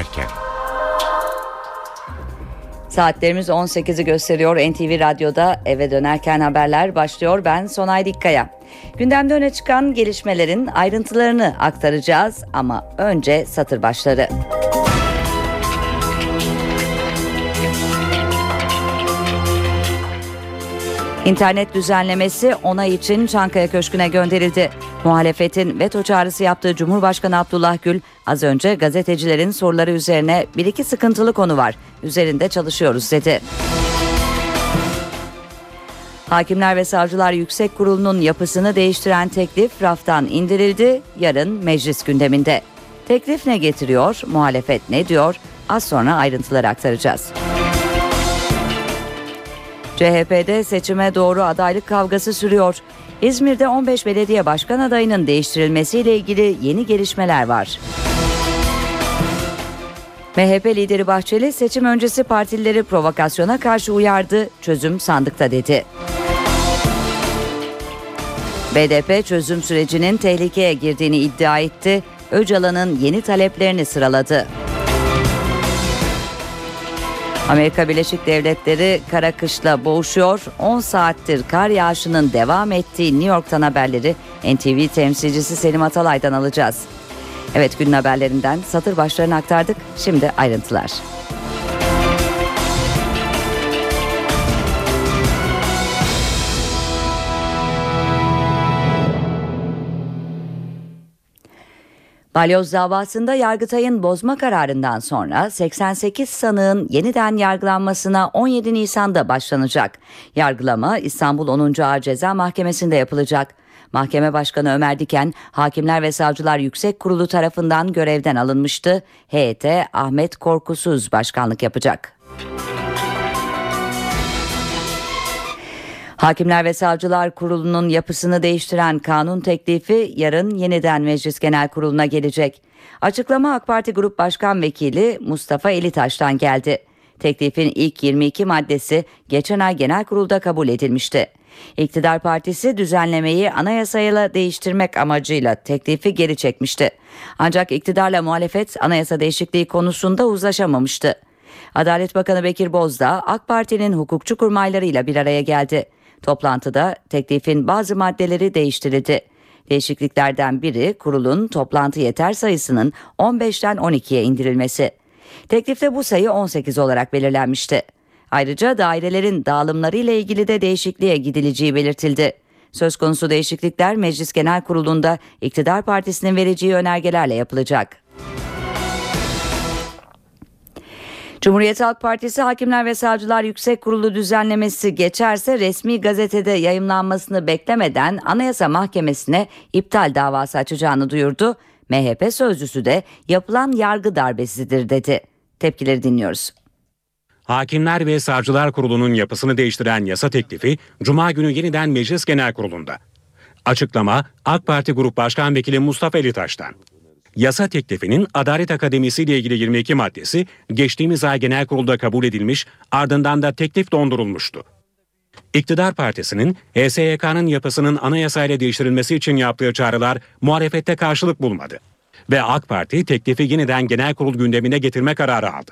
dönerken. Saatlerimiz 18'i gösteriyor. NTV Radyo'da eve dönerken haberler başlıyor. Ben Sonay Dikkaya. Gündemde öne çıkan gelişmelerin ayrıntılarını aktaracağız ama önce satır başları. İnternet düzenlemesi onay için Çankaya Köşkü'ne gönderildi. Muhalefetin veto çağrısı yaptığı Cumhurbaşkanı Abdullah Gül az önce gazetecilerin soruları üzerine bir iki sıkıntılı konu var. Üzerinde çalışıyoruz dedi. Hakimler ve Savcılar Yüksek Kurulu'nun yapısını değiştiren teklif raftan indirildi. Yarın meclis gündeminde. Teklif ne getiriyor? Muhalefet ne diyor? Az sonra ayrıntıları aktaracağız. CHP'de seçime doğru adaylık kavgası sürüyor. İzmir'de 15 belediye başkan adayının değiştirilmesiyle ilgili yeni gelişmeler var. MHP lideri Bahçeli seçim öncesi partilileri provokasyona karşı uyardı, çözüm sandıkta dedi. BDP çözüm sürecinin tehlikeye girdiğini iddia etti. Öcalan'ın yeni taleplerini sıraladı. Amerika Birleşik Devletleri kara kışla boğuşuyor. 10 saattir kar yağışının devam ettiği New York'tan haberleri NTV temsilcisi Selim Atalay'dan alacağız. Evet günün haberlerinden satır başlarını aktardık. Şimdi ayrıntılar. Balyoz davasında Yargıtay'ın bozma kararından sonra 88 sanığın yeniden yargılanmasına 17 Nisan'da başlanacak. Yargılama İstanbul 10. Ağır Ceza Mahkemesi'nde yapılacak. Mahkeme Başkanı Ömer Diken, Hakimler ve Savcılar Yüksek Kurulu tarafından görevden alınmıştı. Heyete Ahmet Korkusuz başkanlık yapacak. Hakimler ve Savcılar Kurulu'nun yapısını değiştiren kanun teklifi yarın yeniden Meclis Genel Kurulu'na gelecek. Açıklama AK Parti Grup Başkan Vekili Mustafa Elitaş'tan geldi. Teklifin ilk 22 maddesi geçen ay genel kurulda kabul edilmişti. İktidar Partisi düzenlemeyi anayasayla değiştirmek amacıyla teklifi geri çekmişti. Ancak iktidarla muhalefet anayasa değişikliği konusunda uzlaşamamıştı. Adalet Bakanı Bekir Bozdağ AK Parti'nin hukukçu kurmaylarıyla bir araya geldi. Toplantıda teklifin bazı maddeleri değiştirildi. Değişikliklerden biri kurulun toplantı yeter sayısının 15'ten 12'ye indirilmesi. Teklifte bu sayı 18 olarak belirlenmişti. Ayrıca dairelerin dağılımları ile ilgili de değişikliğe gidileceği belirtildi. Söz konusu değişiklikler Meclis Genel Kurulu'nda iktidar partisinin vereceği önergelerle yapılacak. Cumhuriyet Halk Partisi Hakimler ve Savcılar Yüksek Kurulu düzenlemesi geçerse resmi gazetede yayımlanmasını beklemeden Anayasa Mahkemesi'ne iptal davası açacağını duyurdu. MHP sözcüsü de yapılan yargı darbesidir dedi. Tepkileri dinliyoruz. Hakimler ve Savcılar Kurulu'nun yapısını değiştiren yasa teklifi Cuma günü yeniden Meclis Genel Kurulu'nda. Açıklama AK Parti Grup Başkan Vekili Mustafa Elitaş'tan. Yasa teklifinin Adalet Akademisi ile ilgili 22 maddesi geçtiğimiz ay genel kurulda kabul edilmiş ardından da teklif dondurulmuştu. İktidar Partisi'nin HSYK'nın yapısının anayasayla değiştirilmesi için yaptığı çağrılar muhalefette karşılık bulmadı. Ve AK Parti teklifi yeniden genel kurul gündemine getirme kararı aldı.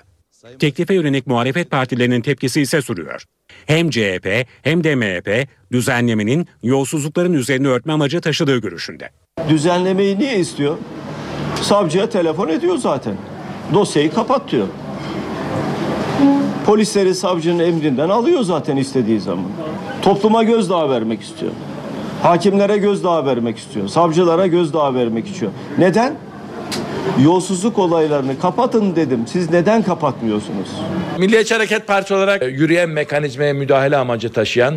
Teklife yönelik muhalefet partilerinin tepkisi ise sürüyor. Hem CHP hem de MHP düzenlemenin yolsuzlukların üzerine örtme amacı taşıdığı görüşünde. Düzenlemeyi niye istiyor? Savcıya telefon ediyor zaten. Dosyayı kapat diyor. Polisleri savcının emrinden alıyor zaten istediği zaman. Topluma gözdağı vermek istiyor. Hakimlere gözdağı vermek istiyor. Savcılara gözdağı vermek istiyor. Neden? Yolsuzluk olaylarını kapatın dedim. Siz neden kapatmıyorsunuz? Milliyetçi Hareket Partisi olarak yürüyen mekanizmaya müdahale amacı taşıyan,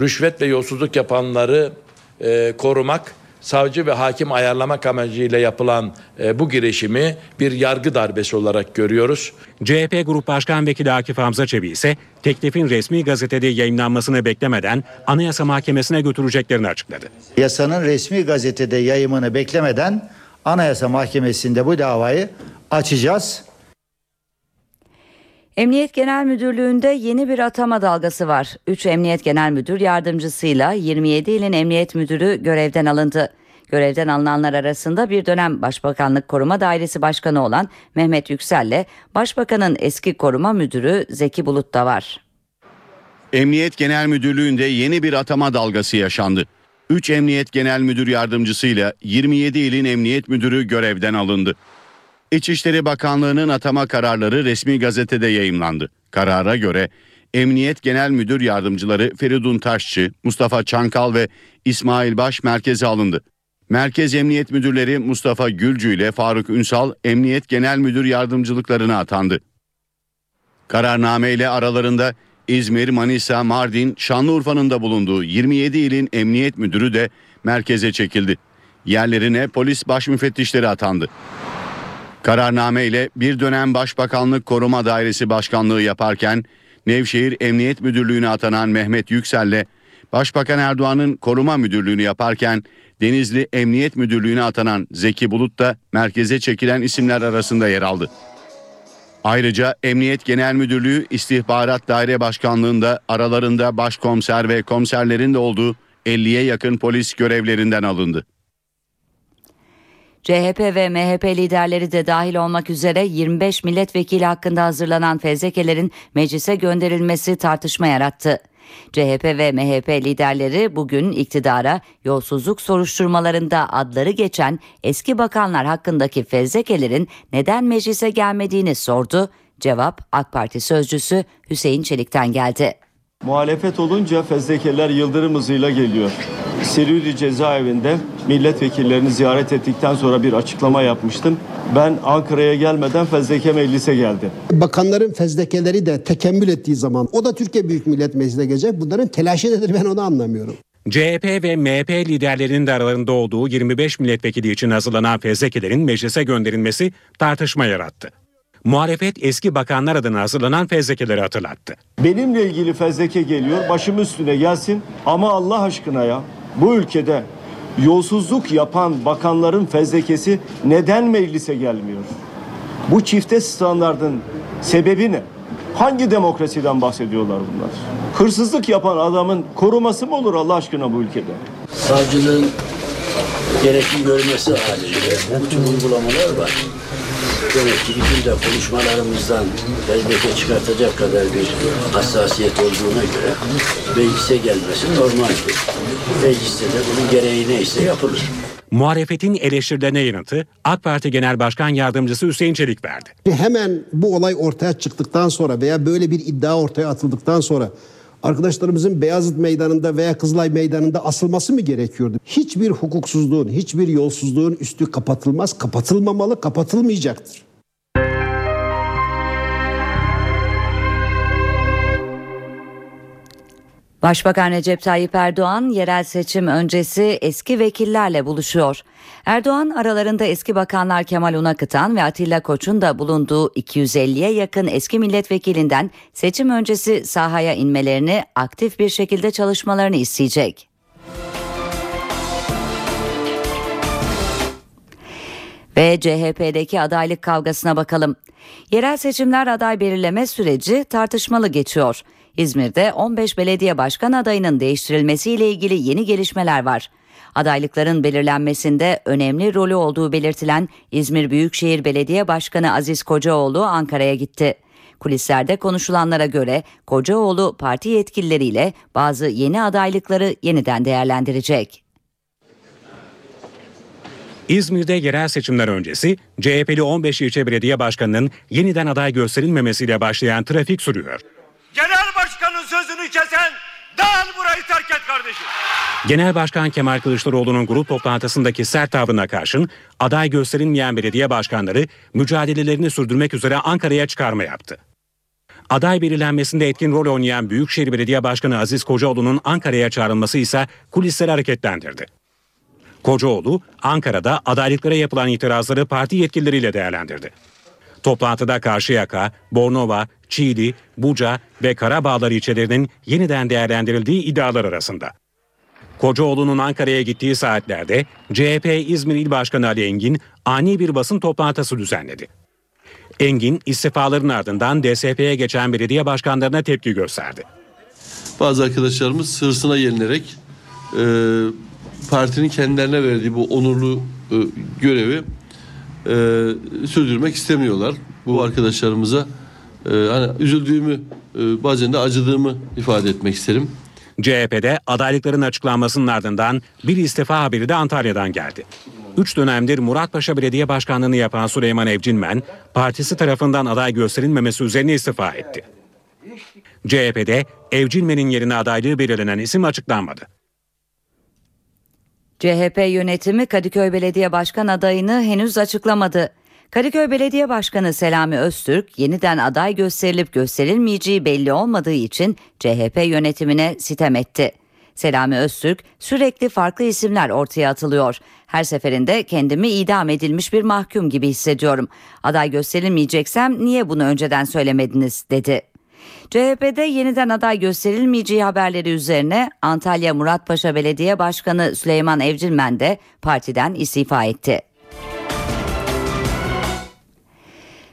rüşvet ve yolsuzluk yapanları e, korumak savcı ve hakim ayarlamak amacıyla yapılan e, bu girişimi bir yargı darbesi olarak görüyoruz. CHP Grup Başkan Vekili Akif Hamza Çebi ise teklifin resmi gazetede yayınlanmasını beklemeden Anayasa Mahkemesi'ne götüreceklerini açıkladı. Yasanın resmi gazetede yayımını beklemeden Anayasa Mahkemesi'nde bu davayı açacağız. Emniyet Genel Müdürlüğü'nde yeni bir atama dalgası var. 3 Emniyet Genel Müdür Yardımcısıyla 27 ilin Emniyet Müdürü görevden alındı. Görevden alınanlar arasında bir dönem Başbakanlık Koruma Dairesi Başkanı olan Mehmet Yüksel'le Başbakanın eski koruma müdürü Zeki Bulut da var. Emniyet Genel Müdürlüğü'nde yeni bir atama dalgası yaşandı. 3 Emniyet Genel Müdür Yardımcısıyla 27 ilin emniyet müdürü görevden alındı. İçişleri Bakanlığı'nın atama kararları resmi gazetede yayımlandı. Karara göre Emniyet Genel Müdür Yardımcıları Feridun Taşçı, Mustafa Çankal ve İsmail Baş merkeze alındı. Merkez Emniyet Müdürleri Mustafa Gülcü ile Faruk Ünsal Emniyet Genel Müdür Yardımcılıklarına atandı. Kararname ile aralarında İzmir, Manisa, Mardin, Şanlıurfa'nın da bulunduğu 27 ilin emniyet müdürü de merkeze çekildi. Yerlerine polis baş müfettişleri atandı. Kararname ile bir dönem Başbakanlık Koruma Dairesi Başkanlığı yaparken Nevşehir Emniyet Müdürlüğü'ne atanan Mehmet Yüksel'le Başbakan Erdoğan'ın koruma müdürlüğünü yaparken Denizli Emniyet Müdürlüğü'ne atanan Zeki Bulut da merkeze çekilen isimler arasında yer aldı. Ayrıca Emniyet Genel Müdürlüğü İstihbarat Daire Başkanlığı'nda aralarında başkomiser ve komiserlerin de olduğu 50'ye yakın polis görevlerinden alındı. CHP ve MHP liderleri de dahil olmak üzere 25 milletvekili hakkında hazırlanan fezlekelerin meclise gönderilmesi tartışma yarattı. CHP ve MHP liderleri bugün iktidara yolsuzluk soruşturmalarında adları geçen eski bakanlar hakkındaki fezlekelerin neden meclise gelmediğini sordu. Cevap AK Parti sözcüsü Hüseyin Çelik'ten geldi. Muhalefet olunca fezlekeler yıldırım hızıyla geliyor. Silivri cezaevinde milletvekillerini ziyaret ettikten sonra bir açıklama yapmıştım. Ben Ankara'ya gelmeden fezleke meclise geldi. Bakanların fezlekeleri de tekemmül ettiği zaman o da Türkiye Büyük Millet Meclisi'ne gelecek. Bunların telaşı nedir ben onu anlamıyorum. CHP ve MHP liderlerinin de aralarında olduğu 25 milletvekili için hazırlanan fezlekelerin meclise gönderilmesi tartışma yarattı. Muhalefet eski bakanlar adına hazırlanan fezlekeleri hatırlattı. Benimle ilgili fezleke geliyor, başım üstüne gelsin ama Allah aşkına ya bu ülkede yolsuzluk yapan bakanların fezlekesi neden meclise gelmiyor? Bu çifte standardın sebebi ne? Hangi demokrasiden bahsediyorlar bunlar? Hırsızlık yapan adamın koruması mı olur Allah aşkına bu ülkede? savcılığın gerekli görmesi halinde bu tür uygulamalar var. Demek ki bizim de konuşmalarımızdan elbette çıkartacak kadar bir hassasiyet olduğuna göre meclise gelmesi normaldir. Mecliste de bunun gereği neyse yapılır. Muhalefetin eleştirilerine yanıtı AK Parti Genel Başkan Yardımcısı Hüseyin Çelik verdi. Hemen bu olay ortaya çıktıktan sonra veya böyle bir iddia ortaya atıldıktan sonra arkadaşlarımızın Beyazıt Meydanı'nda veya Kızılay Meydanı'nda asılması mı gerekiyordu? Hiçbir hukuksuzluğun, hiçbir yolsuzluğun üstü kapatılmaz, kapatılmamalı, kapatılmayacaktır. Başbakan Recep Tayyip Erdoğan yerel seçim öncesi eski vekillerle buluşuyor. Erdoğan aralarında eski bakanlar Kemal Unakıtan ve Atilla Koç'un da bulunduğu 250'ye yakın eski milletvekilinden seçim öncesi sahaya inmelerini aktif bir şekilde çalışmalarını isteyecek. Ve CHP'deki adaylık kavgasına bakalım. Yerel seçimler aday belirleme süreci tartışmalı geçiyor. İzmir'de 15 belediye başkan adayının değiştirilmesiyle ilgili yeni gelişmeler var. Adaylıkların belirlenmesinde önemli rolü olduğu belirtilen İzmir Büyükşehir Belediye Başkanı Aziz Kocaoğlu Ankara'ya gitti. Kulislerde konuşulanlara göre Kocaoğlu parti yetkilileriyle bazı yeni adaylıkları yeniden değerlendirecek. İzmir'de yerel seçimler öncesi CHP'li 15 ilçe belediye başkanının yeniden aday gösterilmemesiyle başlayan trafik sürüyor. Genel başkanın sözünü kesen dağıl burayı terk et kardeşim. Genel Başkan Kemal Kılıçdaroğlu'nun grup toplantısındaki sert tavrına karşın aday gösterilmeyen belediye başkanları mücadelelerini sürdürmek üzere Ankara'ya çıkarma yaptı. Aday belirlenmesinde etkin rol oynayan Büyükşehir Belediye Başkanı Aziz Kocaoğlu'nun Ankara'ya çağrılması ise kulisleri hareketlendirdi. Kocaoğlu Ankara'da adaylıklara yapılan itirazları parti yetkilileriyle değerlendirdi. Toplantıda Karşıyaka, Bornova, Çiğli, Buca ve Karabağlar ilçelerinin yeniden değerlendirildiği iddialar arasında. Kocaoğlu'nun Ankara'ya gittiği saatlerde CHP İzmir İl Başkanı Ali Engin ani bir basın toplantısı düzenledi. Engin istifaların ardından DSP'ye geçen belediye başkanlarına tepki gösterdi. Bazı arkadaşlarımız hırsına yenilerek e, partinin kendilerine verdiği bu onurlu e, görevi e, sürdürmek istemiyorlar. Bu arkadaşlarımıza e, hani üzüldüğümü e, bazen de acıdığımı ifade etmek isterim. CHP'de adaylıkların açıklanmasının ardından bir istifa haberi de Antalya'dan geldi. Üç dönemdir Muratpaşa Belediye Başkanlığı'nı yapan Süleyman Evcinmen, partisi tarafından aday gösterilmemesi üzerine istifa etti. CHP'de Evcinmen'in yerine adaylığı belirlenen isim açıklanmadı. CHP yönetimi Kadıköy Belediye Başkan adayını henüz açıklamadı. Kadıköy Belediye Başkanı Selami Öztürk yeniden aday gösterilip gösterilmeyeceği belli olmadığı için CHP yönetimine sitem etti. Selami Öztürk sürekli farklı isimler ortaya atılıyor. Her seferinde kendimi idam edilmiş bir mahkum gibi hissediyorum. Aday gösterilmeyeceksem niye bunu önceden söylemediniz dedi. CHP'de yeniden aday gösterilmeyeceği haberleri üzerine Antalya Muratpaşa Belediye Başkanı Süleyman Evcilmen de partiden istifa etti.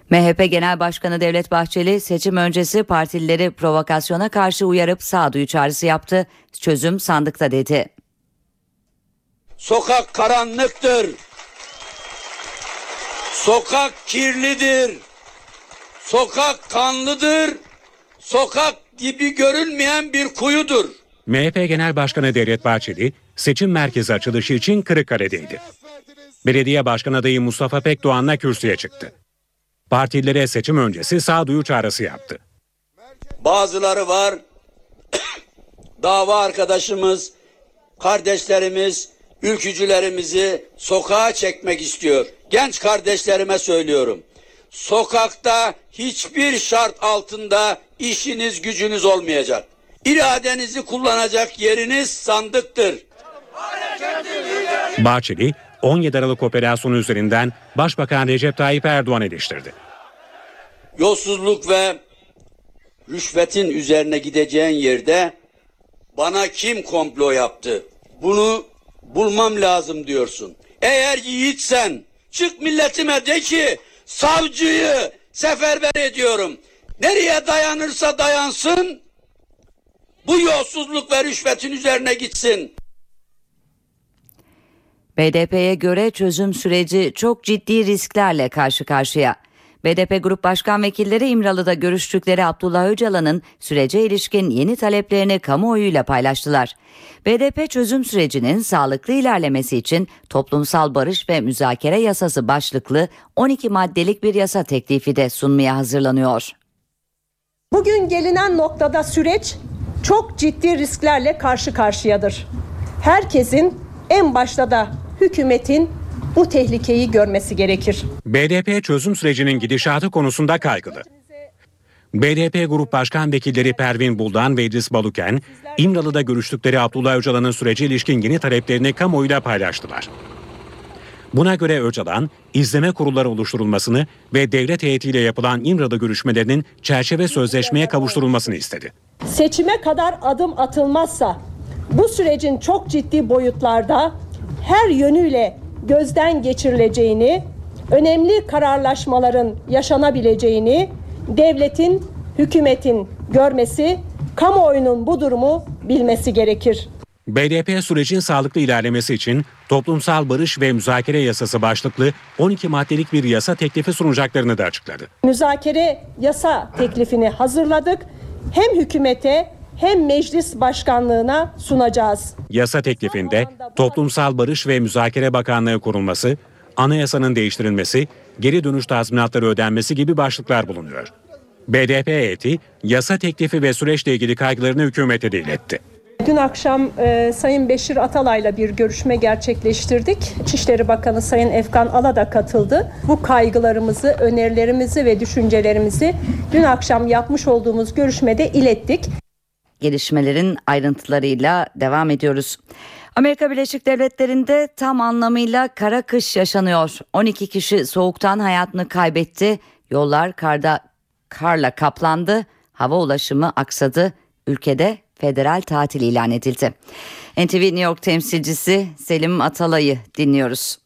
MHP Genel Başkanı Devlet Bahçeli seçim öncesi partilileri provokasyona karşı uyarıp sağduyu çağrısı yaptı. Çözüm sandıkta dedi. Sokak karanlıktır. Sokak kirlidir. Sokak kanlıdır. Sokak gibi görünmeyen bir kuyudur. MHP Genel Başkanı Devlet Bahçeli seçim merkezi açılışı için Kırıkkale'deydi. Belediye Başkan adayı Mustafa Pekdoğan'la kürsüye çıktı. Partilere seçim öncesi sağduyu çağrısı yaptı. Bazıları var. dava arkadaşımız, kardeşlerimiz, ülkücülerimizi sokağa çekmek istiyor. Genç kardeşlerime söylüyorum. Sokakta hiçbir şart altında işiniz gücünüz olmayacak. İradenizi kullanacak yeriniz sandıktır. Bahçeli 17 Aralık operasyonu üzerinden Başbakan Recep Tayyip Erdoğan eleştirdi. Yolsuzluk ve rüşvetin üzerine gideceğin yerde bana kim komplo yaptı? Bunu bulmam lazım diyorsun. Eğer yiğitsen çık milletime de ki savcıyı seferber ediyorum. Nereye dayanırsa dayansın bu yolsuzluk ve rüşvetin üzerine gitsin. BDP'ye göre çözüm süreci çok ciddi risklerle karşı karşıya. BDP Grup Başkan Vekilleri İmralı'da görüştükleri Abdullah Öcalan'ın sürece ilişkin yeni taleplerini kamuoyuyla paylaştılar. BDP çözüm sürecinin sağlıklı ilerlemesi için toplumsal barış ve müzakere yasası başlıklı 12 maddelik bir yasa teklifi de sunmaya hazırlanıyor. Bugün gelinen noktada süreç çok ciddi risklerle karşı karşıyadır. Herkesin en başta da hükümetin bu tehlikeyi görmesi gerekir. BDP çözüm sürecinin gidişatı konusunda kaygılı. BDP Grup Başkan Vekilleri Pervin Buldan ve İdris Baluken, İmralı'da görüştükleri Abdullah Öcalan'ın sürece ilişkin yeni taleplerini kamuoyuyla paylaştılar. Buna göre Öcalan, izleme kurulları oluşturulmasını ve devlet heyetiyle yapılan İmralı görüşmelerinin çerçeve sözleşmeye kavuşturulmasını istedi. Seçime kadar adım atılmazsa bu sürecin çok ciddi boyutlarda her yönüyle gözden geçirileceğini, önemli kararlaşmaların yaşanabileceğini devletin, hükümetin görmesi, kamuoyunun bu durumu bilmesi gerekir. BDP sürecin sağlıklı ilerlemesi için toplumsal barış ve müzakere yasası başlıklı 12 maddelik bir yasa teklifi sunacaklarını da açıkladı. Müzakere yasa teklifini hazırladık. Hem hükümete hem meclis başkanlığına sunacağız. Yasa teklifinde Toplumsal Barış ve Müzakere Bakanlığı kurulması, anayasanın değiştirilmesi, geri dönüş tazminatları ödenmesi gibi başlıklar bulunuyor. BDP heyeti yasa teklifi ve süreçle ilgili kaygılarını hükümete de iletti. Dün akşam e, Sayın Beşir Atalay'la bir görüşme gerçekleştirdik. İçişleri Bakanı Sayın Efkan Ala da katıldı. Bu kaygılarımızı, önerilerimizi ve düşüncelerimizi dün akşam yapmış olduğumuz görüşmede ilettik. Gelişmelerin ayrıntılarıyla devam ediyoruz. Amerika Birleşik Devletleri'nde tam anlamıyla kara kış yaşanıyor. 12 kişi soğuktan hayatını kaybetti. Yollar karda karla kaplandı. Hava ulaşımı aksadı. Ülkede federal tatil ilan edildi. NTV New York temsilcisi Selim Atalay'ı dinliyoruz.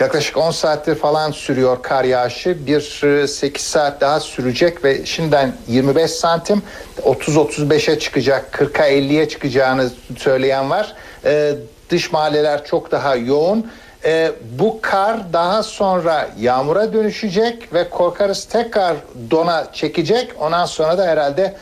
Yaklaşık 10 saattir falan sürüyor kar yağışı. Bir e, 8 saat daha sürecek ve şimdiden 25 santim 30-35'e çıkacak, 40'a 50'ye çıkacağını söyleyen var. E, dış mahalleler çok daha yoğun. E, bu kar daha sonra yağmura dönüşecek ve korkarız tekrar dona çekecek. Ondan sonra da herhalde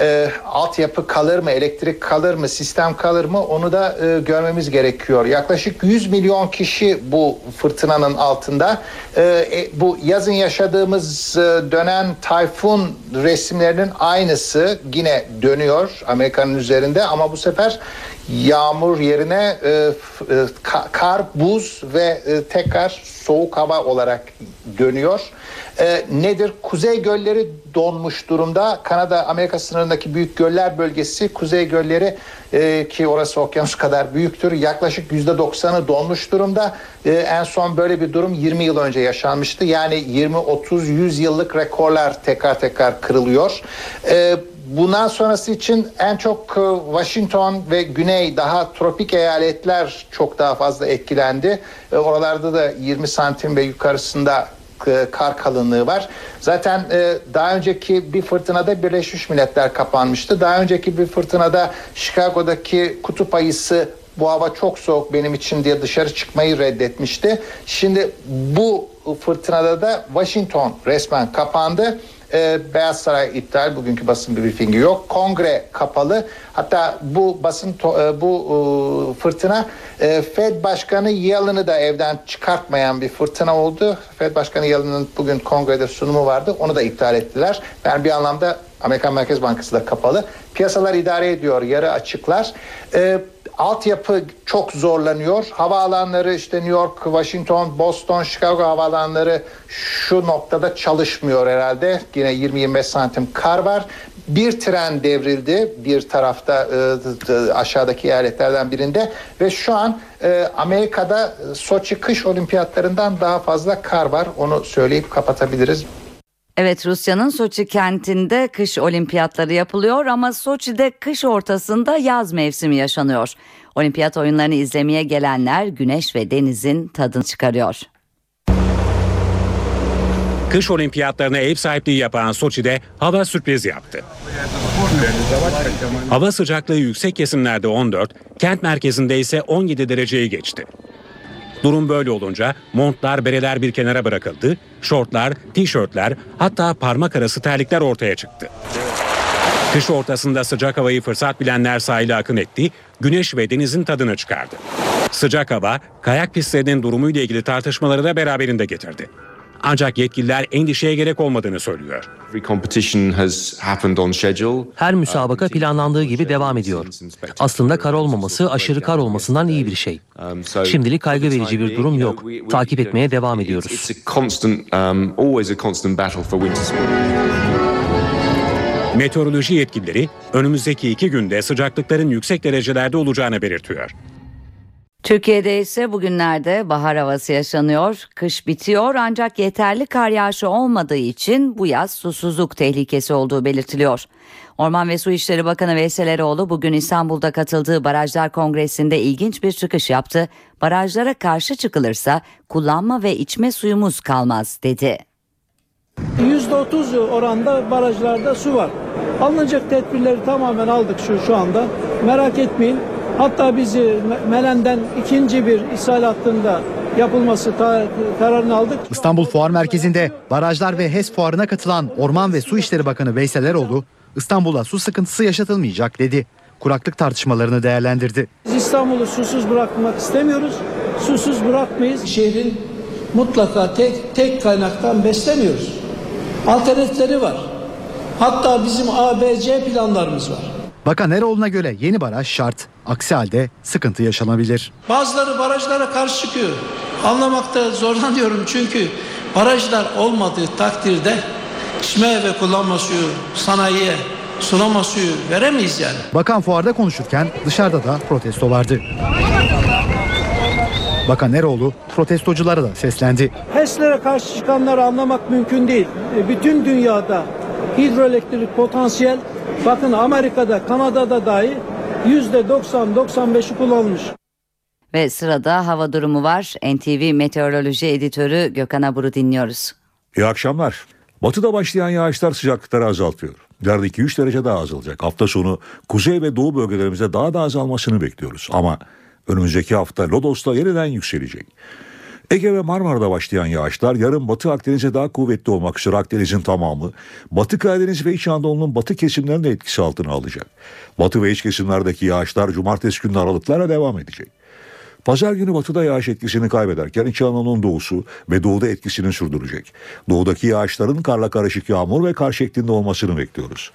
e, altyapı kalır mı, elektrik kalır mı, sistem kalır mı onu da e, görmemiz gerekiyor. Yaklaşık 100 milyon kişi bu fırtınanın altında. E, e, bu yazın yaşadığımız e, dönen tayfun resimlerinin aynısı yine dönüyor Amerika'nın üzerinde ama bu sefer yağmur yerine e, e, ka- kar, buz ve e, tekrar soğuk hava olarak dönüyor. E, nedir? Kuzey gölleri donmuş durumda. Kanada Amerika sınırındaki büyük göller bölgesi kuzey gölleri e, ki orası okyanus kadar büyüktür. Yaklaşık yüzde doksanı donmuş durumda. E, en son böyle bir durum 20 yıl önce yaşanmıştı. Yani 20, 30, 100 yıllık rekorlar tekrar tekrar kırılıyor. E, Bundan sonrası için en çok e, Washington ve Güney daha tropik eyaletler çok daha fazla etkilendi. Oralarda da 20 santim ve yukarısında kar kalınlığı var. Zaten e, daha önceki bir fırtınada Birleşmiş Milletler kapanmıştı. Daha önceki bir fırtınada Chicago'daki kutup ayısı bu hava çok soğuk benim için diye dışarı çıkmayı reddetmişti. Şimdi bu fırtınada da Washington resmen kapandı. Ee, Beyaz Saray iptal, bugünkü basın briefingi yok. Kongre kapalı. Hatta bu basın to- e, bu e, fırtına e, Fed Başkanı Yellen'ı da evden çıkartmayan bir fırtına oldu. Fed Başkanı Yellen'ın bugün kongrede sunumu vardı. Onu da iptal ettiler. Yani bir anlamda Amerikan Merkez Bankası da kapalı. Piyasalar idare ediyor, yarı açıklar. Ee, altyapı çok zorlanıyor. Havaalanları işte New York, Washington, Boston, Chicago havaalanları şu noktada çalışmıyor herhalde. Yine 20-25 santim kar var. Bir tren devrildi bir tarafta e, e, aşağıdaki eyaletlerden birinde ve şu an e, Amerika'da Soçi kış olimpiyatlarından daha fazla kar var. Onu söyleyip kapatabiliriz. Evet Rusya'nın Soçi kentinde kış olimpiyatları yapılıyor ama Soçi'de kış ortasında yaz mevsimi yaşanıyor. Olimpiyat oyunlarını izlemeye gelenler güneş ve denizin tadını çıkarıyor. Kış olimpiyatlarına ev sahipliği yapan Soçi'de hava sürpriz yaptı. Hava sıcaklığı yüksek kesimlerde 14, kent merkezinde ise 17 dereceyi geçti. Durum böyle olunca montlar, bereler bir kenara bırakıldı, şortlar, tişörtler hatta parmak arası terlikler ortaya çıktı. Kış ortasında sıcak havayı fırsat bilenler sahile akın etti, güneş ve denizin tadını çıkardı. Sıcak hava, kayak pistlerinin durumuyla ilgili tartışmaları da beraberinde getirdi. Ancak yetkililer endişeye gerek olmadığını söylüyor. Her müsabaka planlandığı gibi devam ediyor. Aslında kar olmaması aşırı kar olmasından iyi bir şey. Şimdilik kaygı verici bir durum yok. Takip etmeye devam ediyoruz. Meteoroloji yetkilileri önümüzdeki iki günde sıcaklıkların yüksek derecelerde olacağını belirtiyor. Türkiye'de ise bugünlerde bahar havası yaşanıyor. Kış bitiyor ancak yeterli kar yağışı olmadığı için bu yaz susuzluk tehlikesi olduğu belirtiliyor. Orman ve Su İşleri Bakanı Veysel Eroğlu bugün İstanbul'da katıldığı Barajlar Kongresi'nde ilginç bir çıkış yaptı. Barajlara karşı çıkılırsa kullanma ve içme suyumuz kalmaz dedi. %30 oranda barajlarda su var. Alınacak tedbirleri tamamen aldık şu şu anda. Merak etmeyin. Hatta bizi Melen'den ikinci bir ishal hattında yapılması kararını aldık. İstanbul Fuar Merkezi'nde barajlar ve HES fuarına katılan Orman ve Su İşleri Bakanı Veysel Eroğlu, İstanbul'a su sıkıntısı yaşatılmayacak dedi. Kuraklık tartışmalarını değerlendirdi. Biz İstanbul'u susuz bırakmak istemiyoruz. Susuz bırakmayız. Şehrin mutlaka tek tek kaynaktan beslemiyoruz. Alternatifleri var. Hatta bizim ABC planlarımız var. Bakan Eroğlu'na göre yeni baraj şart. Aksi halde sıkıntı yaşanabilir. Bazıları barajlara karşı çıkıyor. Anlamakta zorlanıyorum çünkü barajlar olmadığı takdirde içme ve kullanma suyu sanayiye sulama suyu veremeyiz yani. Bakan fuarda konuşurken dışarıda da protesto vardı. Bakan Eroğlu protestoculara da seslendi. HES'lere karşı çıkanları anlamak mümkün değil. E, Bütün dünyada hidroelektrik potansiyel bakın Amerika'da, Kanada'da dahi yüzde 90-95'i kullanılmış. Ve sırada hava durumu var. NTV Meteoroloji Editörü Gökhan Abur'u dinliyoruz. İyi akşamlar. Batıda başlayan yağışlar sıcaklıkları azaltıyor. Yarın 2-3 derece daha azalacak. Hafta sonu kuzey ve doğu bölgelerimizde daha da azalmasını bekliyoruz. Ama önümüzdeki hafta Lodos'ta yeniden yükselecek. Ege ve Marmara'da başlayan yağışlar yarın Batı Akdeniz'e daha kuvvetli olmak üzere Akdeniz'in tamamı, Batı Karadeniz ve İç Anadolu'nun batı kesimlerini de etkisi altına alacak. Batı ve iç kesimlerdeki yağışlar cumartesi günü aralıklarla devam edecek. Pazar günü batıda yağış etkisini kaybederken İç Anadolu'nun doğusu ve doğuda etkisini sürdürecek. Doğudaki yağışların karla karışık yağmur ve kar şeklinde olmasını bekliyoruz.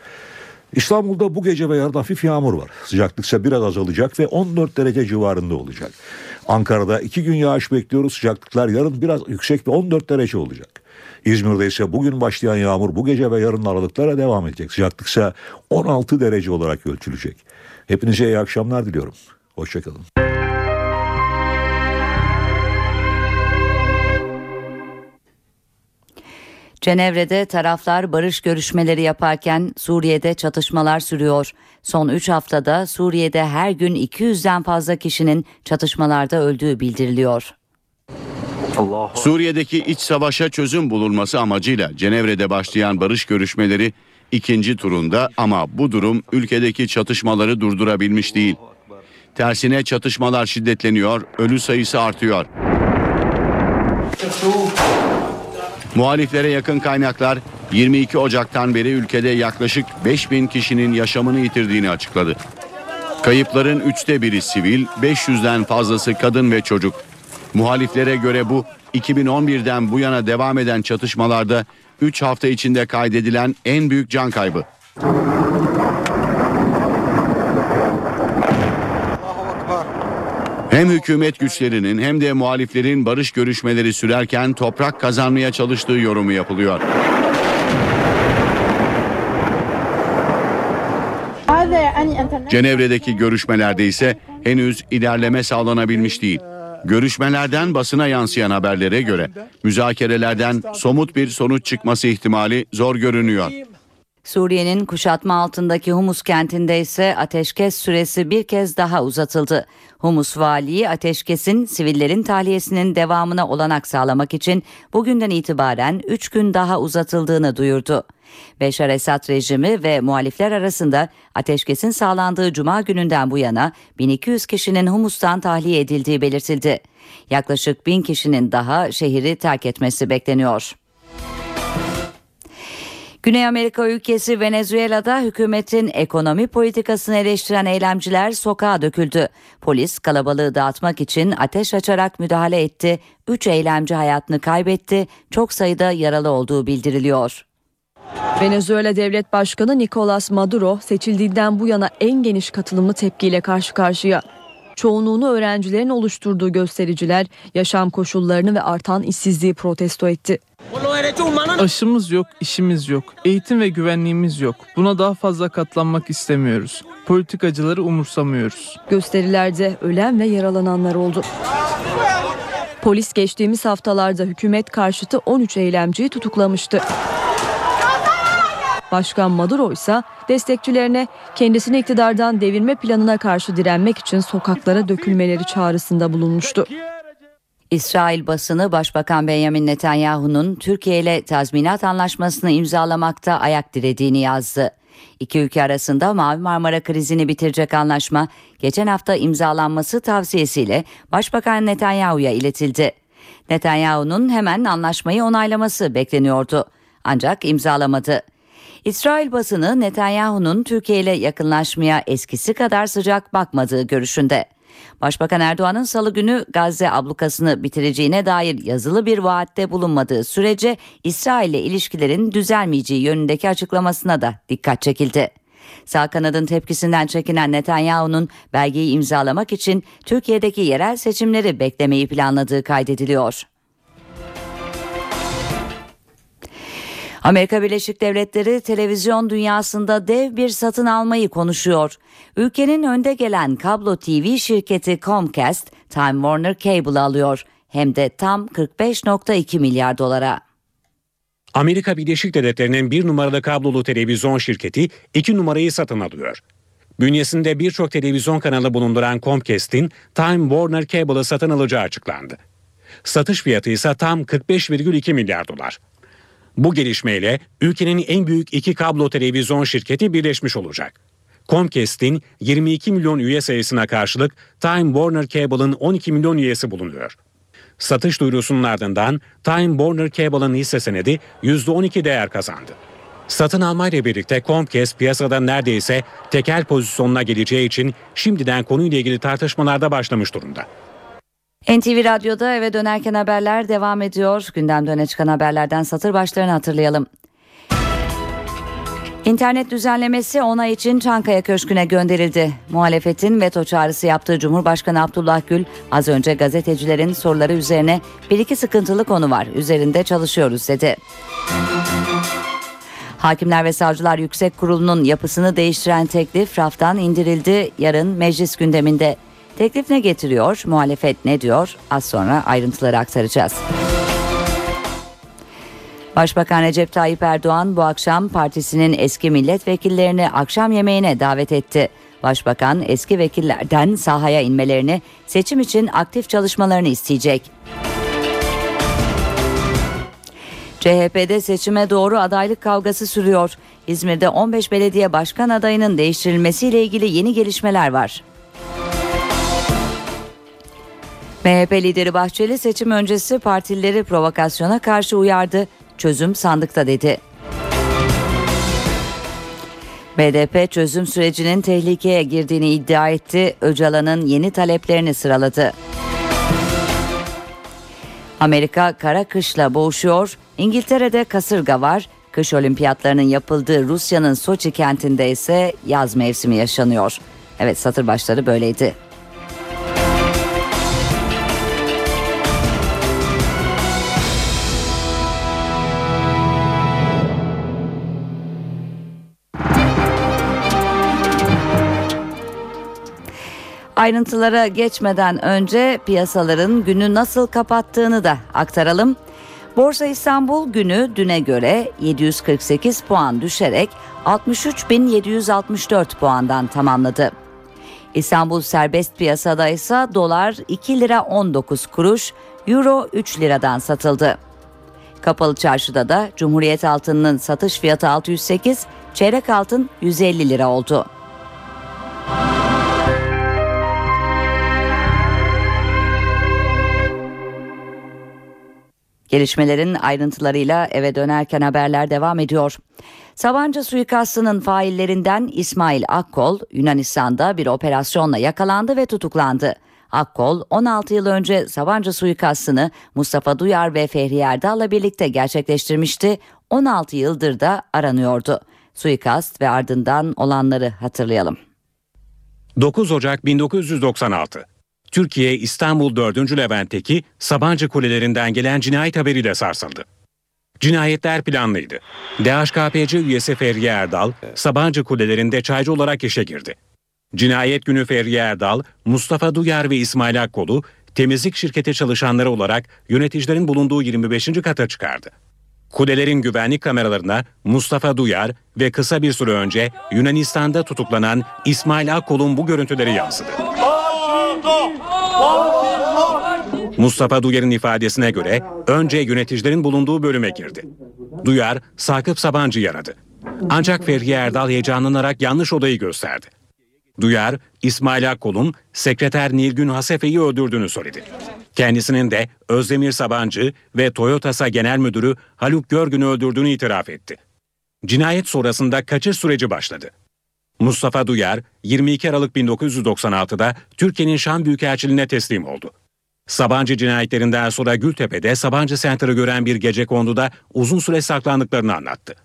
İstanbul'da bu gece ve yarın hafif yağmur var. Sıcaklık ise biraz azalacak ve 14 derece civarında olacak. Ankara'da iki gün yağış bekliyoruz. Sıcaklıklar yarın biraz yüksek ve 14 derece olacak. İzmir'de ise bugün başlayan yağmur bu gece ve yarın aralıklara devam edecek. Sıcaklık ise 16 derece olarak ölçülecek. Hepinize iyi akşamlar diliyorum. Hoşçakalın. Cenevre'de taraflar barış görüşmeleri yaparken Suriye'de çatışmalar sürüyor. Son 3 haftada Suriye'de her gün 200'den fazla kişinin çatışmalarda öldüğü bildiriliyor. Suriye'deki iç savaşa çözüm bulunması amacıyla Cenevre'de başlayan barış görüşmeleri ikinci turunda ama bu durum ülkedeki çatışmaları durdurabilmiş değil. Tersine çatışmalar şiddetleniyor, ölü sayısı artıyor. Muhaliflere yakın kaynaklar 22 Ocak'tan beri ülkede yaklaşık 5000 kişinin yaşamını yitirdiğini açıkladı. Kayıpların üçte biri sivil, 500'den fazlası kadın ve çocuk. Muhaliflere göre bu 2011'den bu yana devam eden çatışmalarda 3 hafta içinde kaydedilen en büyük can kaybı. Hem hükümet güçlerinin hem de muhaliflerin barış görüşmeleri sürerken toprak kazanmaya çalıştığı yorumu yapılıyor. Cenevre'deki görüşmelerde ise henüz ilerleme sağlanabilmiş değil. Görüşmelerden basına yansıyan haberlere göre müzakerelerden somut bir sonuç çıkması ihtimali zor görünüyor. Suriye'nin kuşatma altındaki Humus kentinde ise ateşkes süresi bir kez daha uzatıldı. Humus valiyi ateşkesin sivillerin tahliyesinin devamına olanak sağlamak için bugünden itibaren 3 gün daha uzatıldığını duyurdu. Beşar Esad rejimi ve muhalifler arasında ateşkesin sağlandığı cuma gününden bu yana 1200 kişinin Humus'tan tahliye edildiği belirtildi. Yaklaşık 1000 kişinin daha şehri terk etmesi bekleniyor. Güney Amerika ülkesi Venezuela'da hükümetin ekonomi politikasını eleştiren eylemciler sokağa döküldü. Polis kalabalığı dağıtmak için ateş açarak müdahale etti. 3 eylemci hayatını kaybetti. Çok sayıda yaralı olduğu bildiriliyor. Venezuela Devlet Başkanı Nicolas Maduro seçildiğinden bu yana en geniş katılımlı tepkiyle karşı karşıya. Çoğunluğunu öğrencilerin oluşturduğu göstericiler yaşam koşullarını ve artan işsizliği protesto etti. Aşımız yok, işimiz yok, eğitim ve güvenliğimiz yok. Buna daha fazla katlanmak istemiyoruz. Politikacıları umursamıyoruz. Gösterilerde ölen ve yaralananlar oldu. Polis geçtiğimiz haftalarda hükümet karşıtı 13 eylemciyi tutuklamıştı. Başkan Maduro ise destekçilerine kendisini iktidardan devirme planına karşı direnmek için sokaklara dökülmeleri çağrısında bulunmuştu. İsrail basını Başbakan Benjamin Netanyahu'nun Türkiye ile tazminat anlaşmasını imzalamakta ayak dirediğini yazdı. İki ülke arasında Mavi Marmara krizini bitirecek anlaşma geçen hafta imzalanması tavsiyesiyle Başbakan Netanyahu'ya iletildi. Netanyahu'nun hemen anlaşmayı onaylaması bekleniyordu. Ancak imzalamadı. İsrail basını Netanyahu'nun Türkiye ile yakınlaşmaya eskisi kadar sıcak bakmadığı görüşünde. Başbakan Erdoğan'ın salı günü Gazze ablukasını bitireceğine dair yazılı bir vaatte bulunmadığı sürece İsrail ile ilişkilerin düzelmeyeceği yönündeki açıklamasına da dikkat çekildi. Sağ kanadın tepkisinden çekinen Netanyahu'nun belgeyi imzalamak için Türkiye'deki yerel seçimleri beklemeyi planladığı kaydediliyor. Amerika Birleşik Devletleri televizyon dünyasında dev bir satın almayı konuşuyor. Ülkenin önde gelen kablo TV şirketi Comcast, Time Warner Cable alıyor. Hem de tam 45.2 milyar dolara. Amerika Birleşik Devletleri'nin bir numaralı kablolu televizyon şirketi iki numarayı satın alıyor. Bünyesinde birçok televizyon kanalı bulunduran Comcast'in Time Warner Cable'ı satın alacağı açıklandı. Satış fiyatı ise tam 45,2 milyar dolar. Bu gelişmeyle ülkenin en büyük iki kablo televizyon şirketi birleşmiş olacak. Comcast'in 22 milyon üye sayısına karşılık Time Warner Cable'ın 12 milyon üyesi bulunuyor. Satış duyurusunun ardından Time Warner Cable'ın hisse senedi %12 değer kazandı. Satın almayla birlikte Comcast piyasada neredeyse tekel pozisyonuna geleceği için şimdiden konuyla ilgili tartışmalarda başlamış durumda. NTV Radyo'da eve dönerken haberler devam ediyor. Gündemde öne çıkan haberlerden satır başlarını hatırlayalım. İnternet düzenlemesi onay için Çankaya Köşkü'ne gönderildi. Muhalefetin veto çağrısı yaptığı Cumhurbaşkanı Abdullah Gül az önce gazetecilerin soruları üzerine bir iki sıkıntılı konu var üzerinde çalışıyoruz dedi. Hakimler ve Savcılar Yüksek Kurulu'nun yapısını değiştiren teklif raftan indirildi. Yarın meclis gündeminde. Teklif ne getiriyor? Muhalefet ne diyor? Az sonra ayrıntıları aktaracağız. Başbakan Recep Tayyip Erdoğan bu akşam partisinin eski milletvekillerini akşam yemeğine davet etti. Başbakan eski vekillerden sahaya inmelerini, seçim için aktif çalışmalarını isteyecek. CHP'de seçime doğru adaylık kavgası sürüyor. İzmir'de 15 belediye başkan adayının değiştirilmesiyle ilgili yeni gelişmeler var. MHP lideri Bahçeli seçim öncesi partileri provokasyona karşı uyardı. Çözüm sandıkta dedi. BDP çözüm sürecinin tehlikeye girdiğini iddia etti. Öcalan'ın yeni taleplerini sıraladı. Amerika kara kışla boğuşuyor. İngiltere'de kasırga var. Kış olimpiyatlarının yapıldığı Rusya'nın Soçi kentinde ise yaz mevsimi yaşanıyor. Evet satır başları böyleydi. Ayrıntılara geçmeden önce piyasaların günü nasıl kapattığını da aktaralım. Borsa İstanbul günü düne göre 748 puan düşerek 63.764 puandan tamamladı. İstanbul serbest piyasada ise dolar 2 lira 19 kuruş, euro 3 liradan satıldı. Kapalı çarşıda da Cumhuriyet altınının satış fiyatı 608, çeyrek altın 150 lira oldu. Gelişmelerin ayrıntılarıyla eve dönerken haberler devam ediyor. Sabancı suikastının faillerinden İsmail Akkol Yunanistan'da bir operasyonla yakalandı ve tutuklandı. Akkol 16 yıl önce Sabancı suikastını Mustafa Duyar ve Fehri Erdal'la birlikte gerçekleştirmişti. 16 yıldır da aranıyordu. Suikast ve ardından olanları hatırlayalım. 9 Ocak 1996 Türkiye İstanbul 4. Levent'teki Sabancı Kulelerinden gelen cinayet haberiyle sarsıldı. Cinayetler planlıydı. DHKPC üyesi Ferriye Erdal, Sabancı Kulelerinde çaycı olarak işe girdi. Cinayet günü Ferriye Erdal, Mustafa Duyar ve İsmail Akkol'u temizlik şirketi çalışanları olarak yöneticilerin bulunduğu 25. kata çıkardı. Kulelerin güvenlik kameralarına Mustafa Duyar ve kısa bir süre önce Yunanistan'da tutuklanan İsmail Akkol'un bu görüntüleri yansıdı. Mustafa Duyar'ın ifadesine göre önce yöneticilerin bulunduğu bölüme girdi. Duyar Sakıp Sabancı'yı aradı. Ancak Ferhiye Erdal heyecanlanarak yanlış odayı gösterdi. Duyar, İsmail Akkol'un sekreter Nilgün Hasefe'yi öldürdüğünü söyledi. Kendisinin de Özdemir Sabancı ve Toyotasa Genel Müdürü Haluk Görgün'ü öldürdüğünü itiraf etti. Cinayet sonrasında kaçış süreci başladı. Mustafa Duyar 22 Aralık 1996'da Türkiye'nin Şam Büyükelçiliğine teslim oldu. Sabancı cinayetlerinden sonra Gültepe'de Sabancı Center'ı gören bir gece konduda uzun süre saklandıklarını anlattı.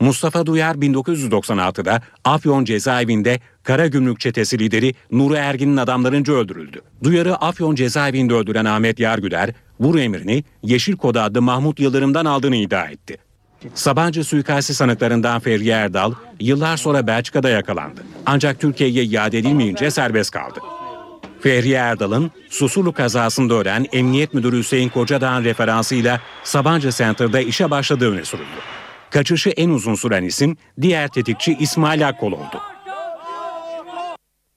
Mustafa Duyar 1996'da Afyon cezaevinde Kara Gümrük çetesi lideri Nuri Ergin'in adamlarınca öldürüldü. Duyar'ı Afyon cezaevinde öldüren Ahmet Yargüder, vur emrini Yeşil Kod adlı Mahmut Yıldırım'dan aldığını iddia etti. Sabancı suikasti sanıklarından Ferri Erdal yıllar sonra Belçika'da yakalandı. Ancak Türkiye'ye iade edilmeyince serbest kaldı. Fehriye Erdal'ın Susurlu kazasında ölen Emniyet Müdürü Hüseyin Kocadağ'ın referansıyla Sabancı Center'da işe başladığı öne sürüldü. Kaçışı en uzun süren isim diğer tetikçi İsmail Akkol oldu.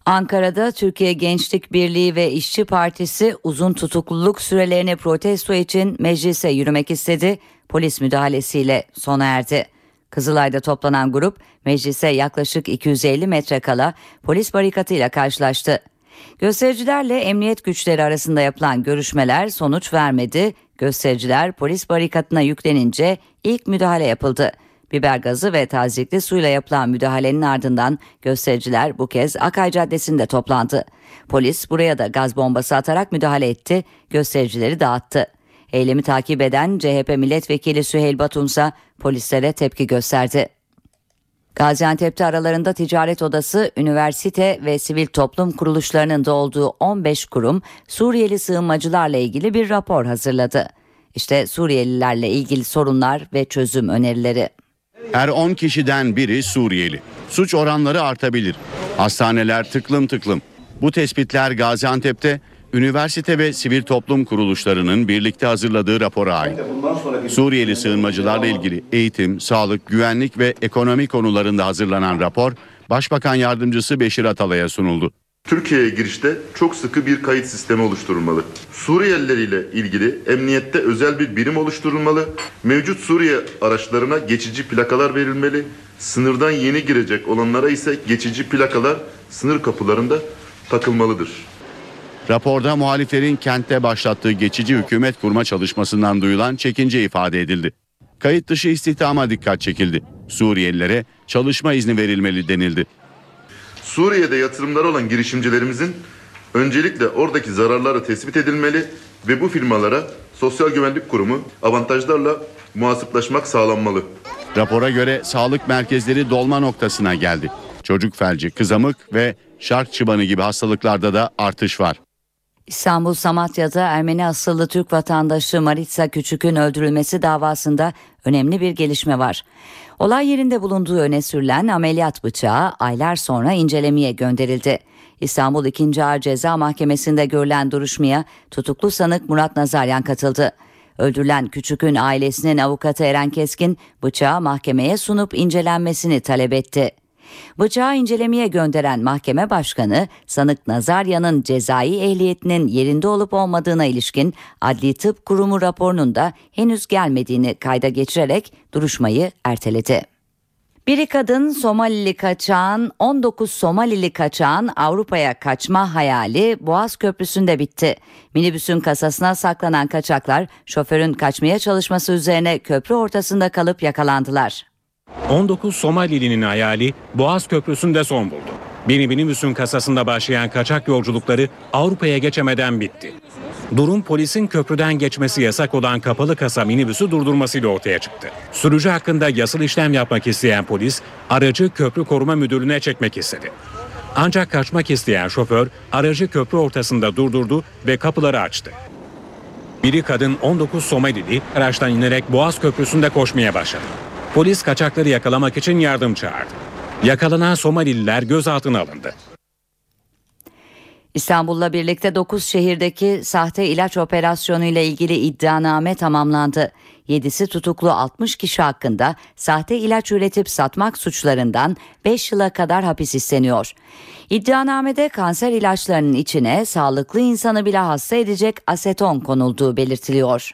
Ankara'da Türkiye Gençlik Birliği ve İşçi Partisi uzun tutukluluk sürelerini protesto için meclise yürümek istedi. Polis müdahalesiyle sona erdi. Kızılay'da toplanan grup meclise yaklaşık 250 metre kala polis barikatıyla karşılaştı. Göstericilerle emniyet güçleri arasında yapılan görüşmeler sonuç vermedi. Göstericiler polis barikatına yüklenince ilk müdahale yapıldı. Biber gazı ve tazikli suyla yapılan müdahalenin ardından göstericiler bu kez Akay Caddesi'nde toplandı. Polis buraya da gaz bombası atarak müdahale etti, göstericileri dağıttı. Eylemi takip eden CHP milletvekili Süheyl Batunsa polislere tepki gösterdi. Gaziantep'te aralarında ticaret odası, üniversite ve sivil toplum kuruluşlarının da olduğu 15 kurum Suriyeli sığınmacılarla ilgili bir rapor hazırladı. İşte Suriyelilerle ilgili sorunlar ve çözüm önerileri. Her 10 kişiden biri Suriyeli. Suç oranları artabilir. Hastaneler tıklım tıklım. Bu tespitler Gaziantep'te üniversite ve sivil toplum kuruluşlarının birlikte hazırladığı rapora ait. Suriyeli sığınmacılarla ilgili eğitim, sağlık, güvenlik ve ekonomi konularında hazırlanan rapor Başbakan Yardımcısı Beşir Atalay'a sunuldu. Türkiye'ye girişte çok sıkı bir kayıt sistemi oluşturulmalı. Suriyeliler ile ilgili emniyette özel bir birim oluşturulmalı. Mevcut Suriye araçlarına geçici plakalar verilmeli. Sınırdan yeni girecek olanlara ise geçici plakalar sınır kapılarında takılmalıdır. Raporda muhaliflerin kentte başlattığı geçici hükümet kurma çalışmasından duyulan çekince ifade edildi. Kayıt dışı istihdama dikkat çekildi. Suriyelilere çalışma izni verilmeli denildi. Suriye'de yatırımları olan girişimcilerimizin öncelikle oradaki zararları tespit edilmeli ve bu firmalara Sosyal Güvenlik Kurumu avantajlarla muhasiplaşmak sağlanmalı. Rapora göre sağlık merkezleri dolma noktasına geldi. Çocuk felci, kızamık ve şark çıbanı gibi hastalıklarda da artış var. İstanbul Samatya'da Ermeni asıllı Türk vatandaşı Maritsa Küçük'ün öldürülmesi davasında önemli bir gelişme var. Olay yerinde bulunduğu öne sürülen ameliyat bıçağı aylar sonra incelemeye gönderildi. İstanbul 2. Ağır Ceza Mahkemesi'nde görülen duruşmaya tutuklu sanık Murat Nazaryan katıldı. Öldürülen Küçük'ün ailesinin avukatı Eren Keskin bıçağı mahkemeye sunup incelenmesini talep etti. Bıçağı incelemeye gönderen mahkeme başkanı sanık Nazaryan'ın cezai ehliyetinin yerinde olup olmadığına ilişkin Adli Tıp Kurumu raporunun da henüz gelmediğini kayda geçirerek duruşmayı erteledi. Biri kadın Somalili kaçağın 19 Somalili kaçağın Avrupa'ya kaçma hayali Boğaz Köprüsü'nde bitti. Minibüsün kasasına saklanan kaçaklar şoförün kaçmaya çalışması üzerine köprü ortasında kalıp yakalandılar. 19 Somalili'nin hayali Boğaz Köprüsü'nde son buldu. Bir minibüsün kasasında başlayan kaçak yolculukları Avrupa'ya geçemeden bitti. Durum polisin köprüden geçmesi yasak olan kapalı kasa minibüsü durdurmasıyla ortaya çıktı. Sürücü hakkında yasal işlem yapmak isteyen polis aracı köprü koruma müdürlüğüne çekmek istedi. Ancak kaçmak isteyen şoför aracı köprü ortasında durdurdu ve kapıları açtı. Biri kadın 19 Somalili araçtan inerek Boğaz Köprüsü'nde koşmaya başladı. Polis kaçakları yakalamak için yardım çağırdı. Yakalanan Somalililer gözaltına alındı. İstanbul'la birlikte 9 şehirdeki sahte ilaç operasyonu ile ilgili iddianame tamamlandı. 7'si tutuklu 60 kişi hakkında sahte ilaç üretip satmak suçlarından 5 yıla kadar hapis isteniyor. İddianamede kanser ilaçlarının içine sağlıklı insanı bile hasta edecek aseton konulduğu belirtiliyor.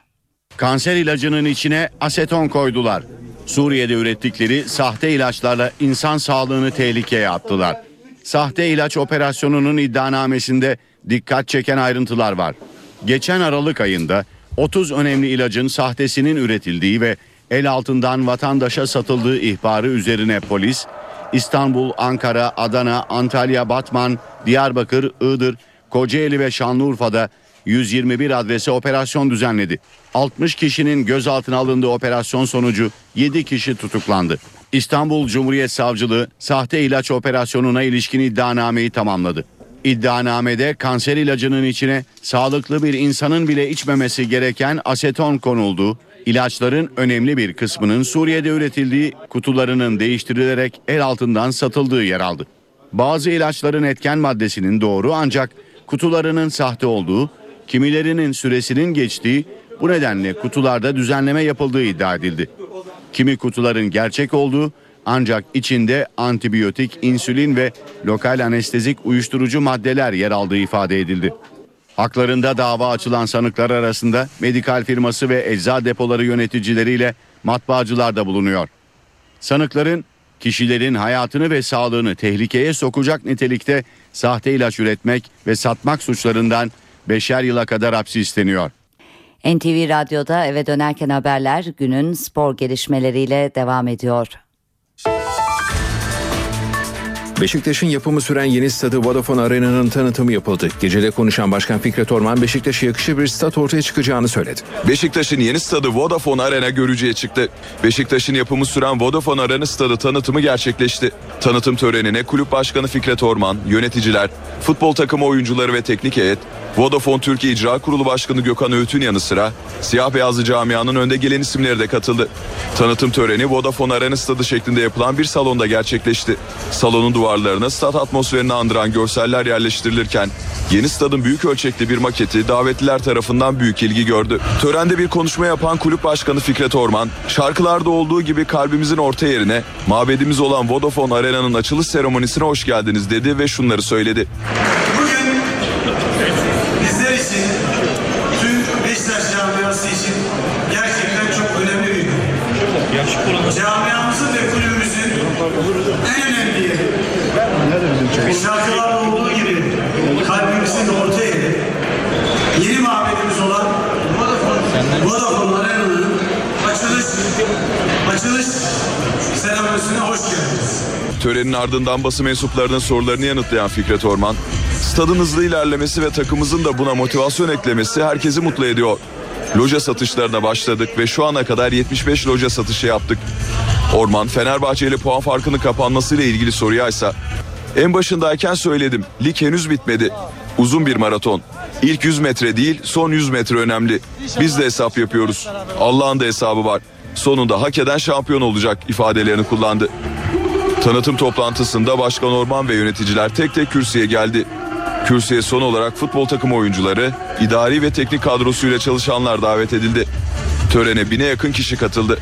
Kanser ilacının içine aseton koydular. Suriye'de ürettikleri sahte ilaçlarla insan sağlığını tehlikeye attılar. Sahte ilaç operasyonunun iddianamesinde dikkat çeken ayrıntılar var. Geçen Aralık ayında 30 önemli ilacın sahtesinin üretildiği ve el altından vatandaşa satıldığı ihbarı üzerine polis İstanbul, Ankara, Adana, Antalya, Batman, Diyarbakır, Iğdır, Kocaeli ve Şanlıurfa'da 121 adrese operasyon düzenledi. 60 kişinin gözaltına alındığı operasyon sonucu 7 kişi tutuklandı. İstanbul Cumhuriyet Savcılığı sahte ilaç operasyonuna ilişkin iddianameyi tamamladı. İddianamede kanser ilacının içine sağlıklı bir insanın bile içmemesi gereken aseton konuldu. İlaçların önemli bir kısmının Suriye'de üretildiği kutularının değiştirilerek el altından satıldığı yer aldı. Bazı ilaçların etken maddesinin doğru ancak kutularının sahte olduğu, kimilerinin süresinin geçtiği bu nedenle kutularda düzenleme yapıldığı iddia edildi. Kimi kutuların gerçek olduğu Ancak içinde antibiyotik, insülin ve lokal anestezik uyuşturucu maddeler yer aldığı ifade edildi. Haklarında dava açılan sanıklar arasında medikal firması ve ecza depoları yöneticileriyle matbaacılar da bulunuyor. Sanıkların kişilerin hayatını ve sağlığını tehlikeye sokacak nitelikte sahte ilaç üretmek ve satmak suçlarından beşer yıla kadar hapsi isteniyor. NTV Radyo'da eve dönerken haberler günün spor gelişmeleriyle devam ediyor. Beşiktaş'ın yapımı süren yeni stadı Vodafone Arena'nın tanıtımı yapıldı. Gecede konuşan Başkan Fikret Orman Beşiktaş'a yakışır bir stat ortaya çıkacağını söyledi. Beşiktaş'ın yeni stadı Vodafone Arena görücüye çıktı. Beşiktaş'ın yapımı süren Vodafone Arena stadı tanıtımı gerçekleşti. Tanıtım törenine kulüp başkanı Fikret Orman, yöneticiler, futbol takımı oyuncuları ve teknik heyet, Vodafone Türkiye İcra Kurulu Başkanı Gökhan Öğüt'ün yanı sıra siyah beyazlı camianın önde gelen isimleri de katıldı. Tanıtım töreni Vodafone Arena stadı şeklinde yapılan bir salonda gerçekleşti. Salonun duvarlarına stat atmosferini andıran görseller yerleştirilirken yeni stadın büyük ölçekli bir maketi davetliler tarafından büyük ilgi gördü. Törende bir konuşma yapan kulüp başkanı Fikret Orman, şarkılarda olduğu gibi kalbimizin orta yerine mabedimiz olan Vodafone Arena'nın açılış seremonisine hoş geldiniz dedi ve şunları söyledi. bizler için, tüm Beşiktaş camiası için gerçekten çok önemli bir gün. Camiamızın ve kulübümüzün en önemli yeri. Şarkılarda olduğu gibi kalbimizin orta yeri. Yeni mabedimiz olan Vodafone Arena'nın açılış, açılış seremonisine hoş geldiniz. Törenin ardından basın mensuplarının sorularını yanıtlayan Fikret Orman, stadın hızlı ilerlemesi ve takımımızın da buna motivasyon eklemesi herkesi mutlu ediyor. Loja satışlarına başladık ve şu ana kadar 75 loja satışı yaptık. Orman, Fenerbahçe ile puan farkının kapanmasıyla ilgili soruya ise en başındayken söyledim. Lig henüz bitmedi. Uzun bir maraton. İlk 100 metre değil, son 100 metre önemli. Biz de hesap yapıyoruz. Allah'ın da hesabı var. Sonunda hak eden şampiyon olacak ifadelerini kullandı. Tanıtım toplantısında Başkan Orman ve yöneticiler tek tek kürsüye geldi. Kürsüye son olarak futbol takım oyuncuları, idari ve teknik kadrosuyla çalışanlar davet edildi. Törene bine yakın kişi katıldı.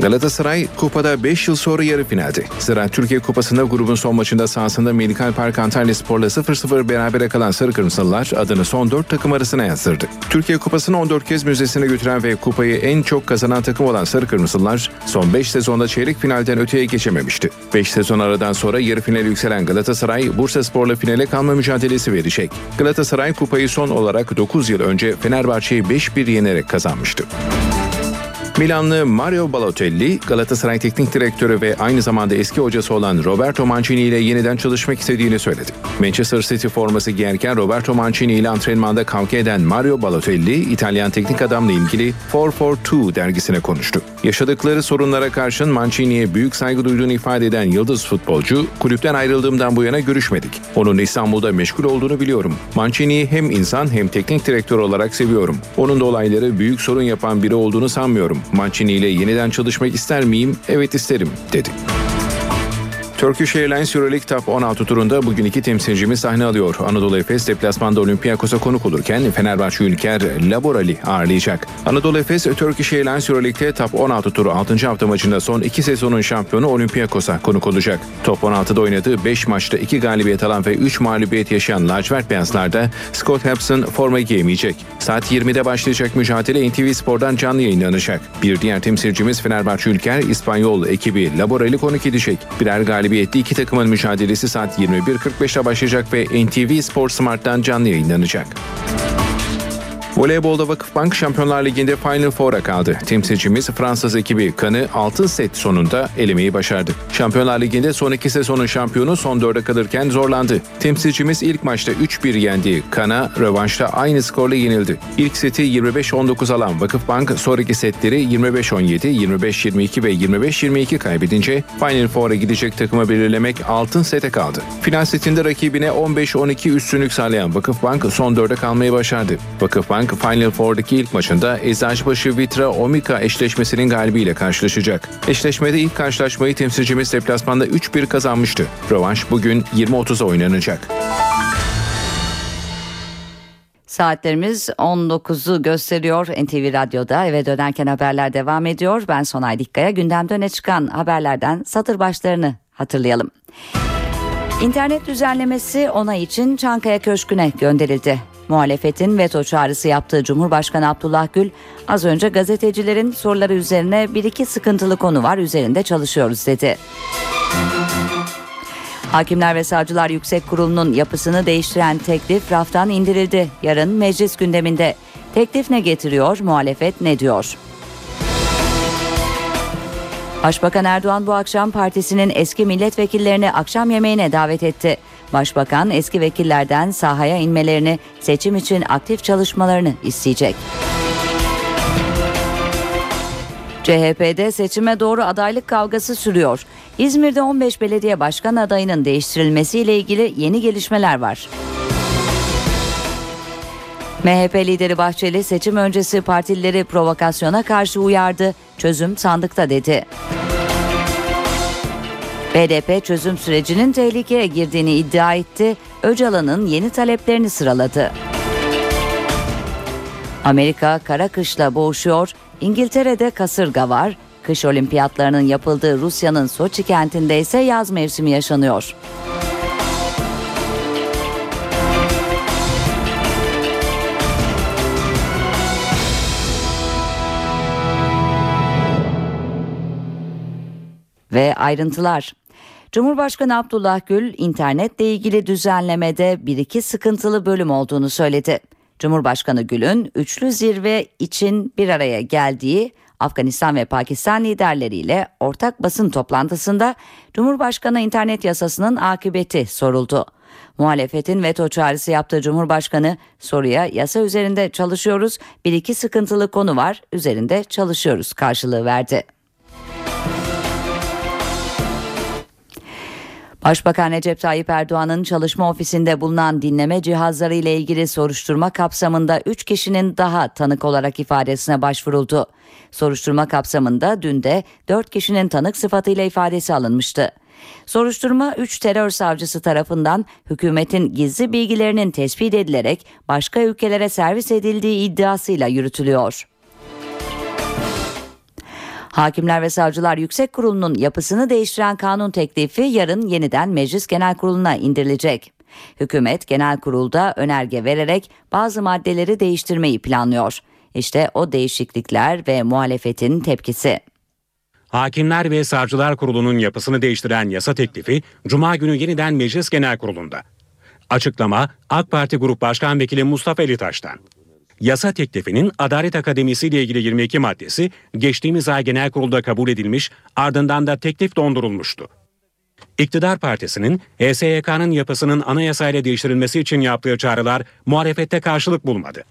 Galatasaray kupada 5 yıl sonra yarı finalde. Zira Türkiye Kupası'nda grubun son maçında sahasında Medikal Park Antalya Spor'la 0-0 berabere kalan Sarı Kırmızılılar adını son 4 takım arasına yazdırdı. Türkiye Kupası'nı 14 kez müzesine götüren ve kupayı en çok kazanan takım olan Sarı Kırmızılılar son 5 sezonda çeyrek finalden öteye geçememişti. 5 sezon aradan sonra yarı finale yükselen Galatasaray Bursa Spor'la finale kalma mücadelesi verecek. Galatasaray kupayı son olarak 9 yıl önce Fenerbahçe'yi 5-1 yenerek kazanmıştı. Milanlı Mario Balotelli, Galatasaray Teknik Direktörü ve aynı zamanda eski hocası olan Roberto Mancini ile yeniden çalışmak istediğini söyledi. Manchester City forması giyerken Roberto Mancini ile antrenmanda kavga eden Mario Balotelli, İtalyan teknik adamla ilgili 442 dergisine konuştu. Yaşadıkları sorunlara karşın Mancini'ye büyük saygı duyduğunu ifade eden yıldız futbolcu, kulüpten ayrıldığımdan bu yana görüşmedik. Onun İstanbul'da meşgul olduğunu biliyorum. Mancini'yi hem insan hem teknik direktör olarak seviyorum. Onun da olayları büyük sorun yapan biri olduğunu sanmıyorum. Mancini ile yeniden çalışmak ister miyim? Evet isterim, dedi. Turkish Airlines Euroleague Top 16 turunda bugün iki temsilcimiz sahne alıyor. Anadolu Efes deplasmanda Olympiakos'a konuk olurken Fenerbahçe Ülker Laborali ağırlayacak. Anadolu Efes Turkish Airlines Euroleague'de Top 16 turu 6. hafta maçında son iki sezonun şampiyonu Olympiakos'a konuk olacak. Top 16'da oynadığı 5 maçta 2 galibiyet alan ve 3 mağlubiyet yaşayan lacivert beyazlarda Scott Hepson forma giyemeyecek. Saat 20'de başlayacak mücadele NTV Spor'dan canlı yayınlanacak. Bir diğer temsilcimiz Fenerbahçe Ülker İspanyol ekibi Laborali konuk edecek. Birer galibiyet galibiyetli iki takımın mücadelesi saat 21.45'te başlayacak ve NTV Spor Smart'tan canlı yayınlanacak. Voleybolda Vakıfbank Şampiyonlar Ligi'nde Final Four'a kaldı. Temsilcimiz Fransız ekibi Kan'ı altın set sonunda elemeyi başardı. Şampiyonlar Ligi'nde son iki sezonun şampiyonu son dörde kalırken zorlandı. Temsilcimiz ilk maçta 3-1 yendi. Kan'a rövanşta aynı skorla yenildi. İlk seti 25-19 alan Vakıfbank sonraki setleri 25-17, 25-22 ve 25-22 kaybedince Final Four'a gidecek takımı belirlemek altın sete kaldı. Final setinde rakibine 15-12 üstünlük sağlayan Vakıfbank son dörde kalmayı başardı. Vakıfbank Final Four'daki ilk maçında Eczacıbaşı Vitra Omika eşleşmesinin galibiyle karşılaşacak. Eşleşmede ilk karşılaşmayı temsilcimiz deplasmanda 3-1 kazanmıştı. Rövanş bugün 20.30'a oynanacak. Saatlerimiz 19'u gösteriyor NTV Radyo'da eve dönerken haberler devam ediyor. Ben Sonay Dikkaya gündemde öne çıkan haberlerden satır başlarını hatırlayalım. İnternet düzenlemesi onay için Çankaya Köşkü'ne gönderildi. Muhalefetin veto çağrısı yaptığı Cumhurbaşkanı Abdullah Gül az önce gazetecilerin soruları üzerine bir iki sıkıntılı konu var üzerinde çalışıyoruz dedi. Hakimler ve Savcılar Yüksek Kurulu'nun yapısını değiştiren teklif raftan indirildi. Yarın meclis gündeminde. Teklif ne getiriyor, muhalefet ne diyor? Başbakan Erdoğan bu akşam partisinin eski milletvekillerini akşam yemeğine davet etti. Başbakan eski vekillerden sahaya inmelerini, seçim için aktif çalışmalarını isteyecek. CHP'de seçime doğru adaylık kavgası sürüyor. İzmir'de 15 belediye başkan adayının değiştirilmesiyle ilgili yeni gelişmeler var. MHP lideri Bahçeli seçim öncesi partilileri provokasyona karşı uyardı. Çözüm sandıkta dedi. BDP çözüm sürecinin tehlikeye girdiğini iddia etti. Öcalan'ın yeni taleplerini sıraladı. Amerika kara kışla boğuşuyor. İngiltere'de kasırga var. Kış olimpiyatlarının yapıldığı Rusya'nın Soçi kentinde ise yaz mevsimi yaşanıyor. Ve ayrıntılar. Cumhurbaşkanı Abdullah Gül internetle ilgili düzenlemede bir iki sıkıntılı bölüm olduğunu söyledi. Cumhurbaşkanı Gül'ün üçlü zirve için bir araya geldiği Afganistan ve Pakistan liderleriyle ortak basın toplantısında Cumhurbaşkanı internet yasasının akıbeti soruldu. Muhalefetin veto çağrısı yaptığı Cumhurbaşkanı soruya yasa üzerinde çalışıyoruz, bir iki sıkıntılı konu var, üzerinde çalışıyoruz karşılığı verdi. Başbakan Recep Tayyip Erdoğan'ın çalışma ofisinde bulunan dinleme cihazları ile ilgili soruşturma kapsamında 3 kişinin daha tanık olarak ifadesine başvuruldu. Soruşturma kapsamında dün de 4 kişinin tanık sıfatıyla ifadesi alınmıştı. Soruşturma 3 terör savcısı tarafından hükümetin gizli bilgilerinin tespit edilerek başka ülkelere servis edildiği iddiasıyla yürütülüyor. Hakimler ve Savcılar Yüksek Kurulu'nun yapısını değiştiren kanun teklifi yarın yeniden Meclis Genel Kurulu'na indirilecek. Hükümet genel kurulda önerge vererek bazı maddeleri değiştirmeyi planlıyor. İşte o değişiklikler ve muhalefetin tepkisi. Hakimler ve Savcılar Kurulu'nun yapısını değiştiren yasa teklifi Cuma günü yeniden Meclis Genel Kurulu'nda. Açıklama AK Parti Grup Başkan Vekili Mustafa Elitaş'tan. Yasa teklifinin Adalet Akademisi ile ilgili 22 maddesi geçtiğimiz ay genel kurulda kabul edilmiş ardından da teklif dondurulmuştu. İktidar Partisi'nin HSYK'nın yapısının anayasayla değiştirilmesi için yaptığı çağrılar muhalefette karşılık bulmadı.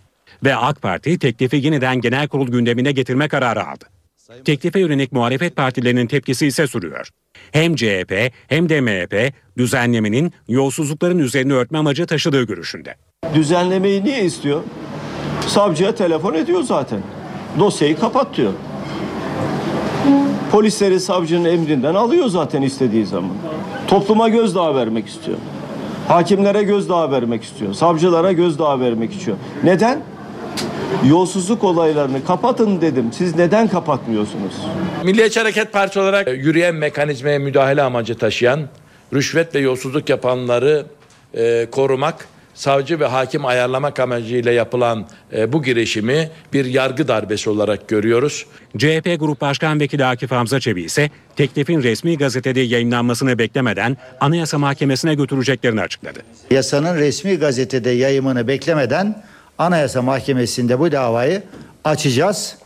Ve AK Parti teklifi yeniden genel kurul gündemine getirme kararı aldı. Teklife yönelik muhalefet partilerinin tepkisi ise sürüyor. Hem CHP hem de MHP düzenlemenin yolsuzlukların üzerini örtme amacı taşıdığı görüşünde. Düzenlemeyi niye istiyor? Savcıya telefon ediyor zaten. Dosyayı kapat diyor. Polisleri savcının emrinden alıyor zaten istediği zaman. Topluma gözdağı vermek istiyor. Hakimlere gözdağı vermek istiyor. Savcılara gözdağı vermek istiyor. Neden? Yolsuzluk olaylarını kapatın dedim. Siz neden kapatmıyorsunuz? Milliyetçi Hareket Partisi olarak yürüyen mekanizmaya müdahale amacı taşıyan, rüşvet ve yolsuzluk yapanları e, korumak, savcı ve hakim ayarlamak amacıyla yapılan e, bu girişimi bir yargı darbesi olarak görüyoruz. CHP Grup Başkan Vekili Akif Hamza Çebi ise teklifin resmi gazetede yayınlanmasını beklemeden Anayasa Mahkemesi'ne götüreceklerini açıkladı. Yasanın resmi gazetede yayımını beklemeden Anayasa Mahkemesi'nde bu davayı açacağız.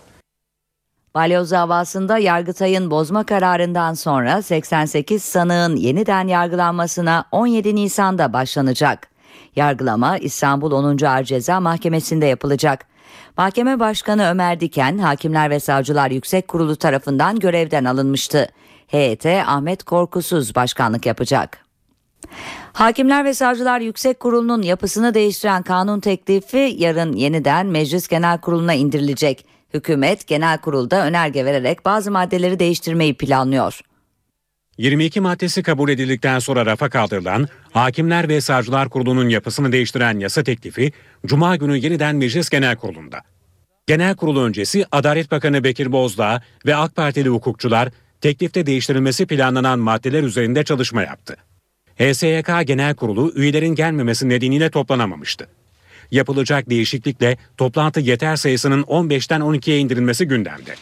Balyoz davasında Yargıtay'ın bozma kararından sonra 88 sanığın yeniden yargılanmasına 17 Nisan'da başlanacak. Yargılama İstanbul 10. Ağır Ceza Mahkemesi'nde yapılacak. Mahkeme Başkanı Ömer Diken, Hakimler ve Savcılar Yüksek Kurulu tarafından görevden alınmıştı. Heyete Ahmet Korkusuz başkanlık yapacak. Hakimler ve Savcılar Yüksek Kurulu'nun yapısını değiştiren kanun teklifi yarın yeniden Meclis Genel Kurulu'na indirilecek. Hükümet genel kurulda önerge vererek bazı maddeleri değiştirmeyi planlıyor. 22 maddesi kabul edildikten sonra rafa kaldırılan Hakimler ve Savcılar Kurulu'nun yapısını değiştiren yasa teklifi Cuma günü yeniden Meclis Genel Kurulu'nda. Genel kurulu öncesi Adalet Bakanı Bekir Bozdağ ve AK Partili hukukçular teklifte değiştirilmesi planlanan maddeler üzerinde çalışma yaptı. HSYK Genel Kurulu üyelerin gelmemesi nedeniyle toplanamamıştı. Yapılacak değişiklikle toplantı yeter sayısının 15'ten 12'ye indirilmesi gündemde.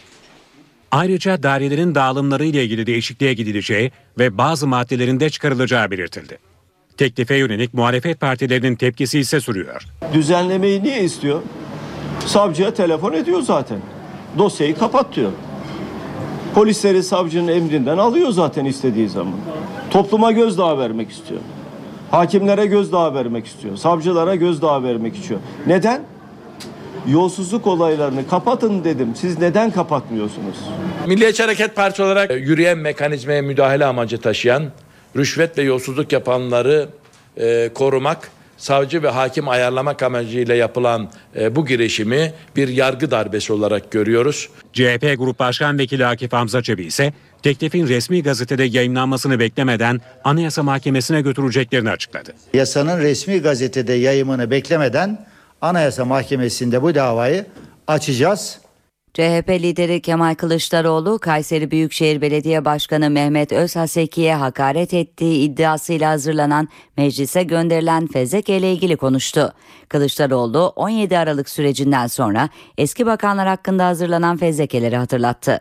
Ayrıca dairelerin dağılımları ile ilgili değişikliğe gidileceği ve bazı maddelerinde çıkarılacağı belirtildi. Teklife yönelik muhalefet partilerinin tepkisi ise sürüyor. Düzenlemeyi niye istiyor? Savcıya telefon ediyor zaten. Dosyayı kapat diyor. Polisleri savcının emrinden alıyor zaten istediği zaman. Topluma gözdağı vermek istiyor. Hakimlere gözdağı vermek istiyor. Savcılara gözdağı vermek istiyor. Neden? Yolsuzluk olaylarını kapatın dedim. Siz neden kapatmıyorsunuz? Milliyetçi Hareket Partisi olarak yürüyen mekanizmaya müdahale amacı taşıyan, rüşvet ve yolsuzluk yapanları e, korumak, savcı ve hakim ayarlamak amacıyla yapılan e, bu girişimi bir yargı darbesi olarak görüyoruz. CHP Grup Başkan Vekili Akif Hamza Çebi ise teklifin resmi gazetede yayınlanmasını beklemeden Anayasa Mahkemesi'ne götüreceklerini açıkladı. Yasanın resmi gazetede yayımını beklemeden Anayasa Mahkemesi'nde bu davayı açacağız. CHP lideri Kemal Kılıçdaroğlu, Kayseri Büyükşehir Belediye Başkanı Mehmet Özhaseki'ye hakaret ettiği iddiasıyla hazırlanan meclise gönderilen fezleke ile ilgili konuştu. Kılıçdaroğlu 17 Aralık sürecinden sonra eski bakanlar hakkında hazırlanan fezlekeleri hatırlattı.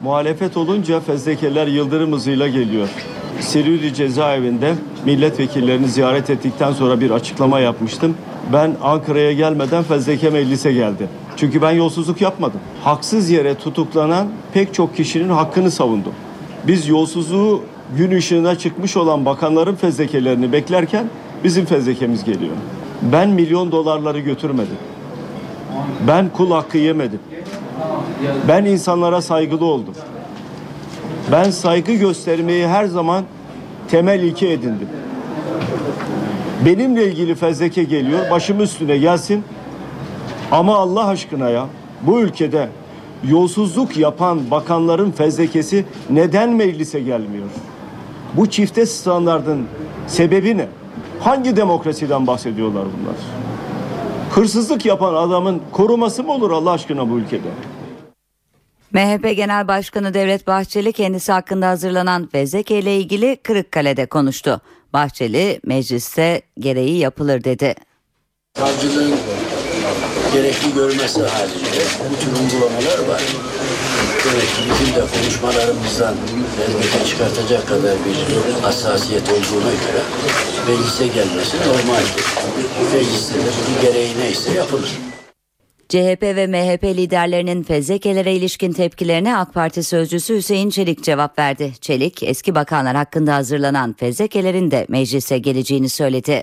Muhalefet olunca fezlekeler yıldırım hızıyla geliyor. Silivri cezaevinde milletvekillerini ziyaret ettikten sonra bir açıklama yapmıştım. Ben Ankara'ya gelmeden fezleke meclise geldi. Çünkü ben yolsuzluk yapmadım. Haksız yere tutuklanan pek çok kişinin hakkını savundum. Biz yolsuzluğu gün ışığına çıkmış olan bakanların fezlekelerini beklerken bizim fezlekemiz geliyor. Ben milyon dolarları götürmedim. Ben kul hakkı yemedim. Ben insanlara saygılı oldum. Ben saygı göstermeyi her zaman temel ilke edindim. Benimle ilgili fezleke geliyor, başım üstüne gelsin. Ama Allah aşkına ya, bu ülkede yolsuzluk yapan bakanların fezlekesi neden meclise gelmiyor? Bu çifte standardın sebebi ne? Hangi demokrasiden bahsediyorlar bunlar? Hırsızlık yapan adamın koruması mı olur Allah aşkına bu ülkede? MHP Genel Başkanı Devlet Bahçeli kendisi hakkında hazırlanan fezleke ile ilgili Kırıkkale'de konuştu. Bahçeli mecliste gereği yapılır dedi. Savcılığın gerekli görmesi halinde bu tür uygulamalar var. Demek bizim de konuşmalarımızdan fezleke çıkartacak kadar bir hassasiyet olduğuna göre meclise gelmesi normaldir. Mecliste de bunun gereği neyse yapılır. CHP ve MHP liderlerinin fezlekelere ilişkin tepkilerine AK Parti sözcüsü Hüseyin Çelik cevap verdi. Çelik, eski bakanlar hakkında hazırlanan fezlekelerin de meclise geleceğini söyledi.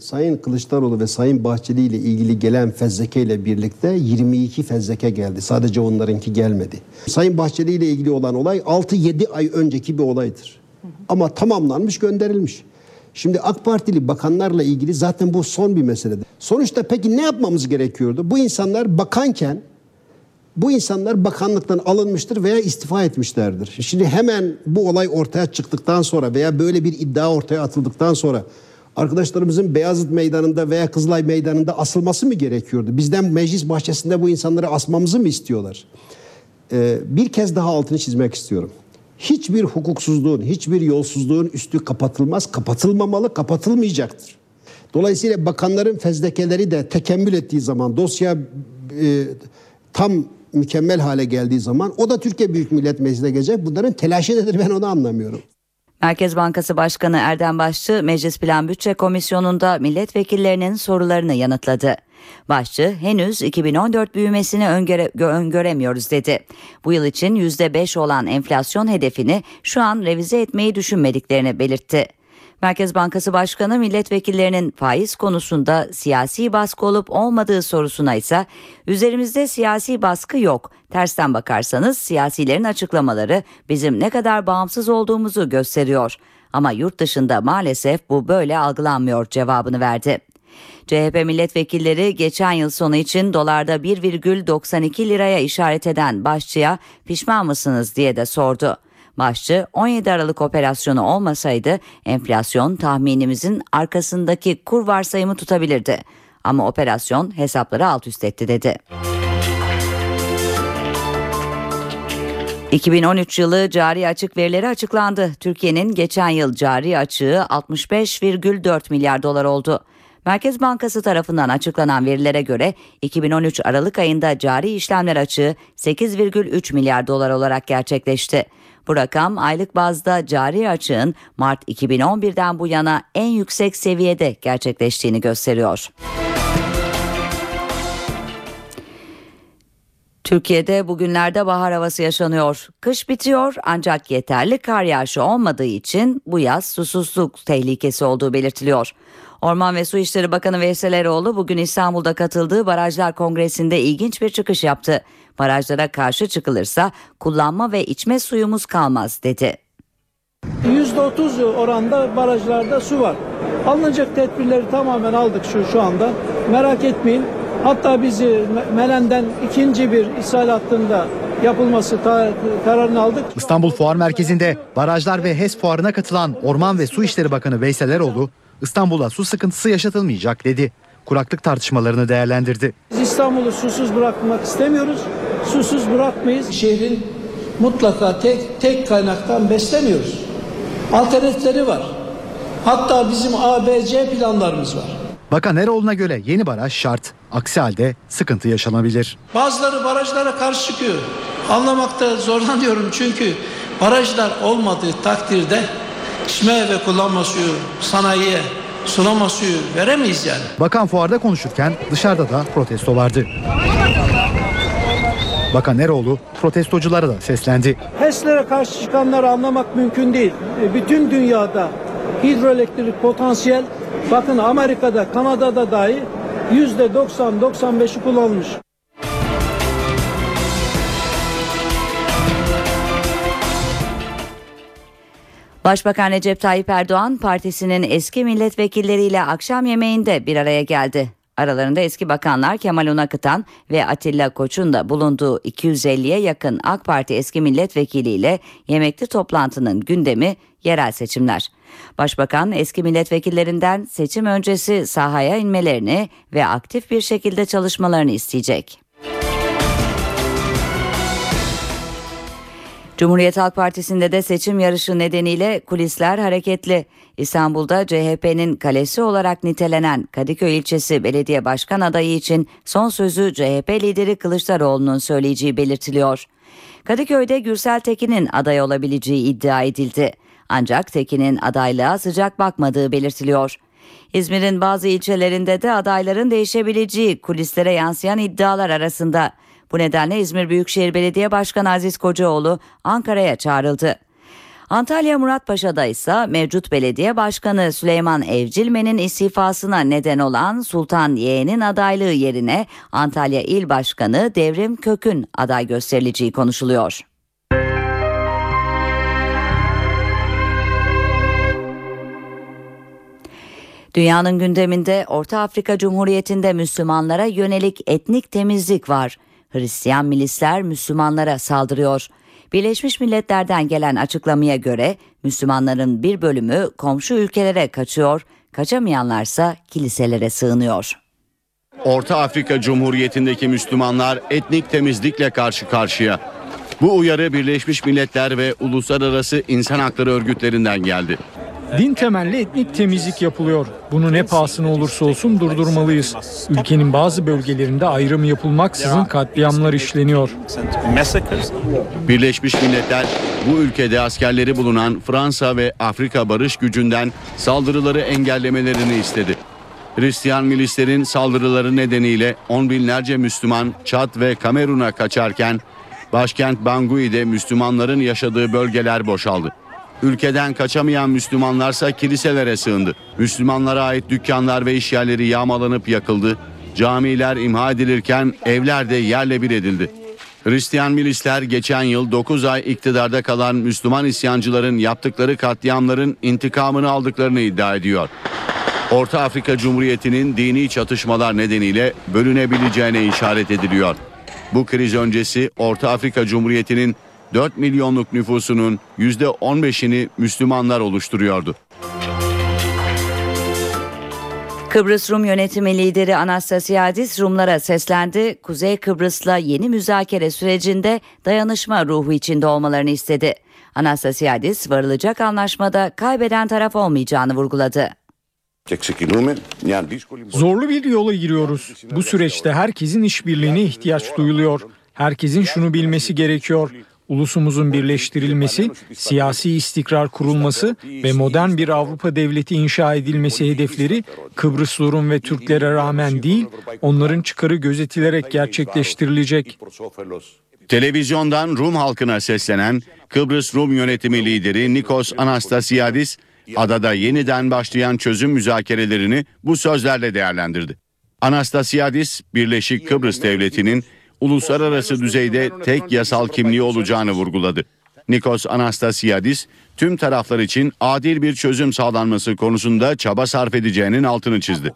Sayın Kılıçdaroğlu ve Sayın Bahçeli ile ilgili gelen fezleke ile birlikte 22 fezleke geldi. Sadece onlarınki gelmedi. Sayın Bahçeli ile ilgili olan olay 6-7 ay önceki bir olaydır. Ama tamamlanmış gönderilmiş. Şimdi AK Partili bakanlarla ilgili zaten bu son bir meseledir. Sonuçta peki ne yapmamız gerekiyordu? Bu insanlar bakanken bu insanlar bakanlıktan alınmıştır veya istifa etmişlerdir. Şimdi hemen bu olay ortaya çıktıktan sonra veya böyle bir iddia ortaya atıldıktan sonra arkadaşlarımızın Beyazıt Meydanı'nda veya Kızılay Meydanı'nda asılması mı gerekiyordu? Bizden meclis bahçesinde bu insanları asmamızı mı istiyorlar? Ee, bir kez daha altını çizmek istiyorum. Hiçbir hukuksuzluğun, hiçbir yolsuzluğun üstü kapatılmaz, kapatılmamalı, kapatılmayacaktır. Dolayısıyla bakanların fezlekeleri de tekemmül ettiği zaman, dosya e, tam mükemmel hale geldiği zaman o da Türkiye Büyük Millet Meclisi'ne gelecek. Bunların telaşı nedir ben onu anlamıyorum. Merkez Bankası Başkanı Erdem Başçı Meclis Plan Bütçe Komisyonu'nda milletvekillerinin sorularını yanıtladı. Başçı henüz 2014 büyümesini öngöre, öngöremiyoruz dedi. Bu yıl için %5 olan enflasyon hedefini şu an revize etmeyi düşünmediklerini belirtti. Merkez Bankası Başkanı milletvekillerinin faiz konusunda siyasi baskı olup olmadığı sorusuna ise üzerimizde siyasi baskı yok. Tersten bakarsanız siyasilerin açıklamaları bizim ne kadar bağımsız olduğumuzu gösteriyor. Ama yurt dışında maalesef bu böyle algılanmıyor cevabını verdi. CHP milletvekilleri geçen yıl sonu için dolarda 1,92 liraya işaret eden başçıya pişman mısınız diye de sordu. Başçı 17 Aralık operasyonu olmasaydı enflasyon tahminimizin arkasındaki kur varsayımı tutabilirdi. Ama operasyon hesapları alt üst etti dedi. 2013 yılı cari açık verileri açıklandı. Türkiye'nin geçen yıl cari açığı 65,4 milyar dolar oldu. Merkez Bankası tarafından açıklanan verilere göre 2013 Aralık ayında cari işlemler açığı 8,3 milyar dolar olarak gerçekleşti. Bu rakam aylık bazda cari açığın Mart 2011'den bu yana en yüksek seviyede gerçekleştiğini gösteriyor. Türkiye'de bugünlerde bahar havası yaşanıyor. Kış bitiyor ancak yeterli kar yağışı olmadığı için bu yaz susuzluk tehlikesi olduğu belirtiliyor. Orman ve Su İşleri Bakanı Veysel Eroğlu bugün İstanbul'da katıldığı Barajlar Kongresi'nde ilginç bir çıkış yaptı. Barajlara karşı çıkılırsa kullanma ve içme suyumuz kalmaz dedi. %30 oranda barajlarda su var. Alınacak tedbirleri tamamen aldık şu şu anda. Merak etmeyin. Hatta bizi Melen'den ikinci bir ishal hattında yapılması ta- kararını aldık. İstanbul Fuar Merkezi'nde barajlar ve HES fuarına katılan Orman ve Su İşleri Bakanı Veysel Eroğlu, İstanbul'a su sıkıntısı yaşatılmayacak dedi. Kuraklık tartışmalarını değerlendirdi. Biz İstanbul'u susuz bırakmak istemiyoruz. Susuz bırakmayız. Şehrin mutlaka tek tek kaynaktan beslemiyoruz. Alternatifleri var. Hatta bizim ABC planlarımız var. Bakan Eroğlu'na göre yeni baraj şart. Aksi halde sıkıntı yaşanabilir. Bazıları barajlara karşı çıkıyor. Anlamakta zorlanıyorum çünkü barajlar olmadığı takdirde içme ve kullanma suyu sanayiye sulama suyu veremeyiz yani. Bakan fuarda konuşurken dışarıda da protesto vardı. Bakan Eroğlu protestoculara da seslendi. HES'lere karşı çıkanları anlamak mümkün değil. E, Bütün dünyada hidroelektrik potansiyel bakın Amerika'da Kanada'da dahi yüzde 90-95'i kullanılmış. Başbakan Recep Tayyip Erdoğan partisinin eski milletvekilleriyle akşam yemeğinde bir araya geldi. Aralarında eski bakanlar Kemal Unakıtan ve Atilla Koç'un da bulunduğu 250'ye yakın AK Parti eski milletvekiliyle yemekli toplantının gündemi yerel seçimler. Başbakan eski milletvekillerinden seçim öncesi sahaya inmelerini ve aktif bir şekilde çalışmalarını isteyecek. Cumhuriyet Halk Partisi'nde de seçim yarışı nedeniyle kulisler hareketli. İstanbul'da CHP'nin kalesi olarak nitelenen Kadıköy ilçesi belediye başkan adayı için son sözü CHP lideri Kılıçdaroğlu'nun söyleyeceği belirtiliyor. Kadıköy'de Gürsel Tekin'in aday olabileceği iddia edildi. Ancak Tekin'in adaylığa sıcak bakmadığı belirtiliyor. İzmir'in bazı ilçelerinde de adayların değişebileceği kulislere yansıyan iddialar arasında. Bu nedenle İzmir Büyükşehir Belediye Başkanı Aziz Kocaoğlu Ankara'ya çağrıldı. Antalya Muratpaşa'da ise mevcut belediye başkanı Süleyman Evcilmen'in istifasına neden olan Sultan Yeğen'in adaylığı yerine Antalya İl Başkanı Devrim Kök'ün aday gösterileceği konuşuluyor. Dünyanın gündeminde Orta Afrika Cumhuriyeti'nde Müslümanlara yönelik etnik temizlik var. Hristiyan milisler Müslümanlara saldırıyor. Birleşmiş Milletler'den gelen açıklamaya göre Müslümanların bir bölümü komşu ülkelere kaçıyor, kaçamayanlarsa kiliselere sığınıyor. Orta Afrika Cumhuriyeti'ndeki Müslümanlar etnik temizlikle karşı karşıya. Bu uyarı Birleşmiş Milletler ve uluslararası insan hakları örgütlerinden geldi. Din temelli etnik temizlik yapılıyor. Bunu ne pahasına olursa olsun durdurmalıyız. Ülkenin bazı bölgelerinde ayrım yapılmaksızın katliamlar işleniyor. Birleşmiş Milletler bu ülkede askerleri bulunan Fransa ve Afrika Barış Gücü'nden saldırıları engellemelerini istedi. Hristiyan milislerin saldırıları nedeniyle on binlerce Müslüman Çad ve Kamerun'a kaçarken başkent Bangui'de Müslümanların yaşadığı bölgeler boşaldı. Ülkeden kaçamayan Müslümanlarsa kiliselere sığındı. Müslümanlara ait dükkanlar ve işyerleri yağmalanıp yakıldı. Camiler imha edilirken evler de yerle bir edildi. Hristiyan milisler geçen yıl 9 ay iktidarda kalan Müslüman isyancıların yaptıkları katliamların intikamını aldıklarını iddia ediyor. Orta Afrika Cumhuriyeti'nin dini çatışmalar nedeniyle bölünebileceğine işaret ediliyor. Bu kriz öncesi Orta Afrika Cumhuriyeti'nin 4 milyonluk nüfusunun %15'ini Müslümanlar oluşturuyordu. Kıbrıs Rum yönetimi lideri Anastasiadis Rumlara seslendi. Kuzey Kıbrıs'la yeni müzakere sürecinde dayanışma ruhu içinde olmalarını istedi. Anastasiadis varılacak anlaşmada kaybeden taraf olmayacağını vurguladı. Zorlu bir yola giriyoruz. Bu süreçte herkesin işbirliğine ihtiyaç duyuluyor. Herkesin şunu bilmesi gerekiyor. Ulusumuzun birleştirilmesi, siyasi istikrar kurulması ve modern bir Avrupa devleti inşa edilmesi hedefleri Kıbrıs Rum ve Türklere rağmen değil, onların çıkarı gözetilerek gerçekleştirilecek. Televizyondan Rum halkına seslenen Kıbrıs Rum yönetimi lideri Nikos Anastasiadis, adada yeniden başlayan çözüm müzakerelerini bu sözlerle değerlendirdi. Anastasiadis, Birleşik Kıbrıs Devleti'nin uluslararası düzeyde tek yasal kimliği olacağını vurguladı. Nikos Anastasiadis, tüm taraflar için adil bir çözüm sağlanması konusunda çaba sarf edeceğinin altını çizdi.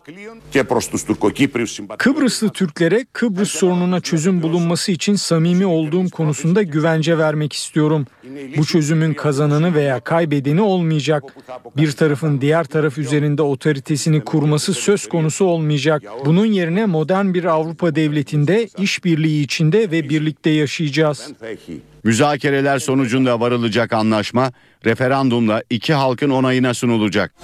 Kıbrıslı Türklere Kıbrıs sorununa çözüm bulunması için samimi olduğum konusunda güvence vermek istiyorum. Bu çözümün kazananı veya kaybedeni olmayacak. Bir tarafın diğer taraf üzerinde otoritesini kurması söz konusu olmayacak. Bunun yerine modern bir Avrupa devletinde işbirliği içinde ve birlikte yaşayacağız. Müzakereler sonucunda varılacak anlaşma referandumla iki halkın onayına sunulacak.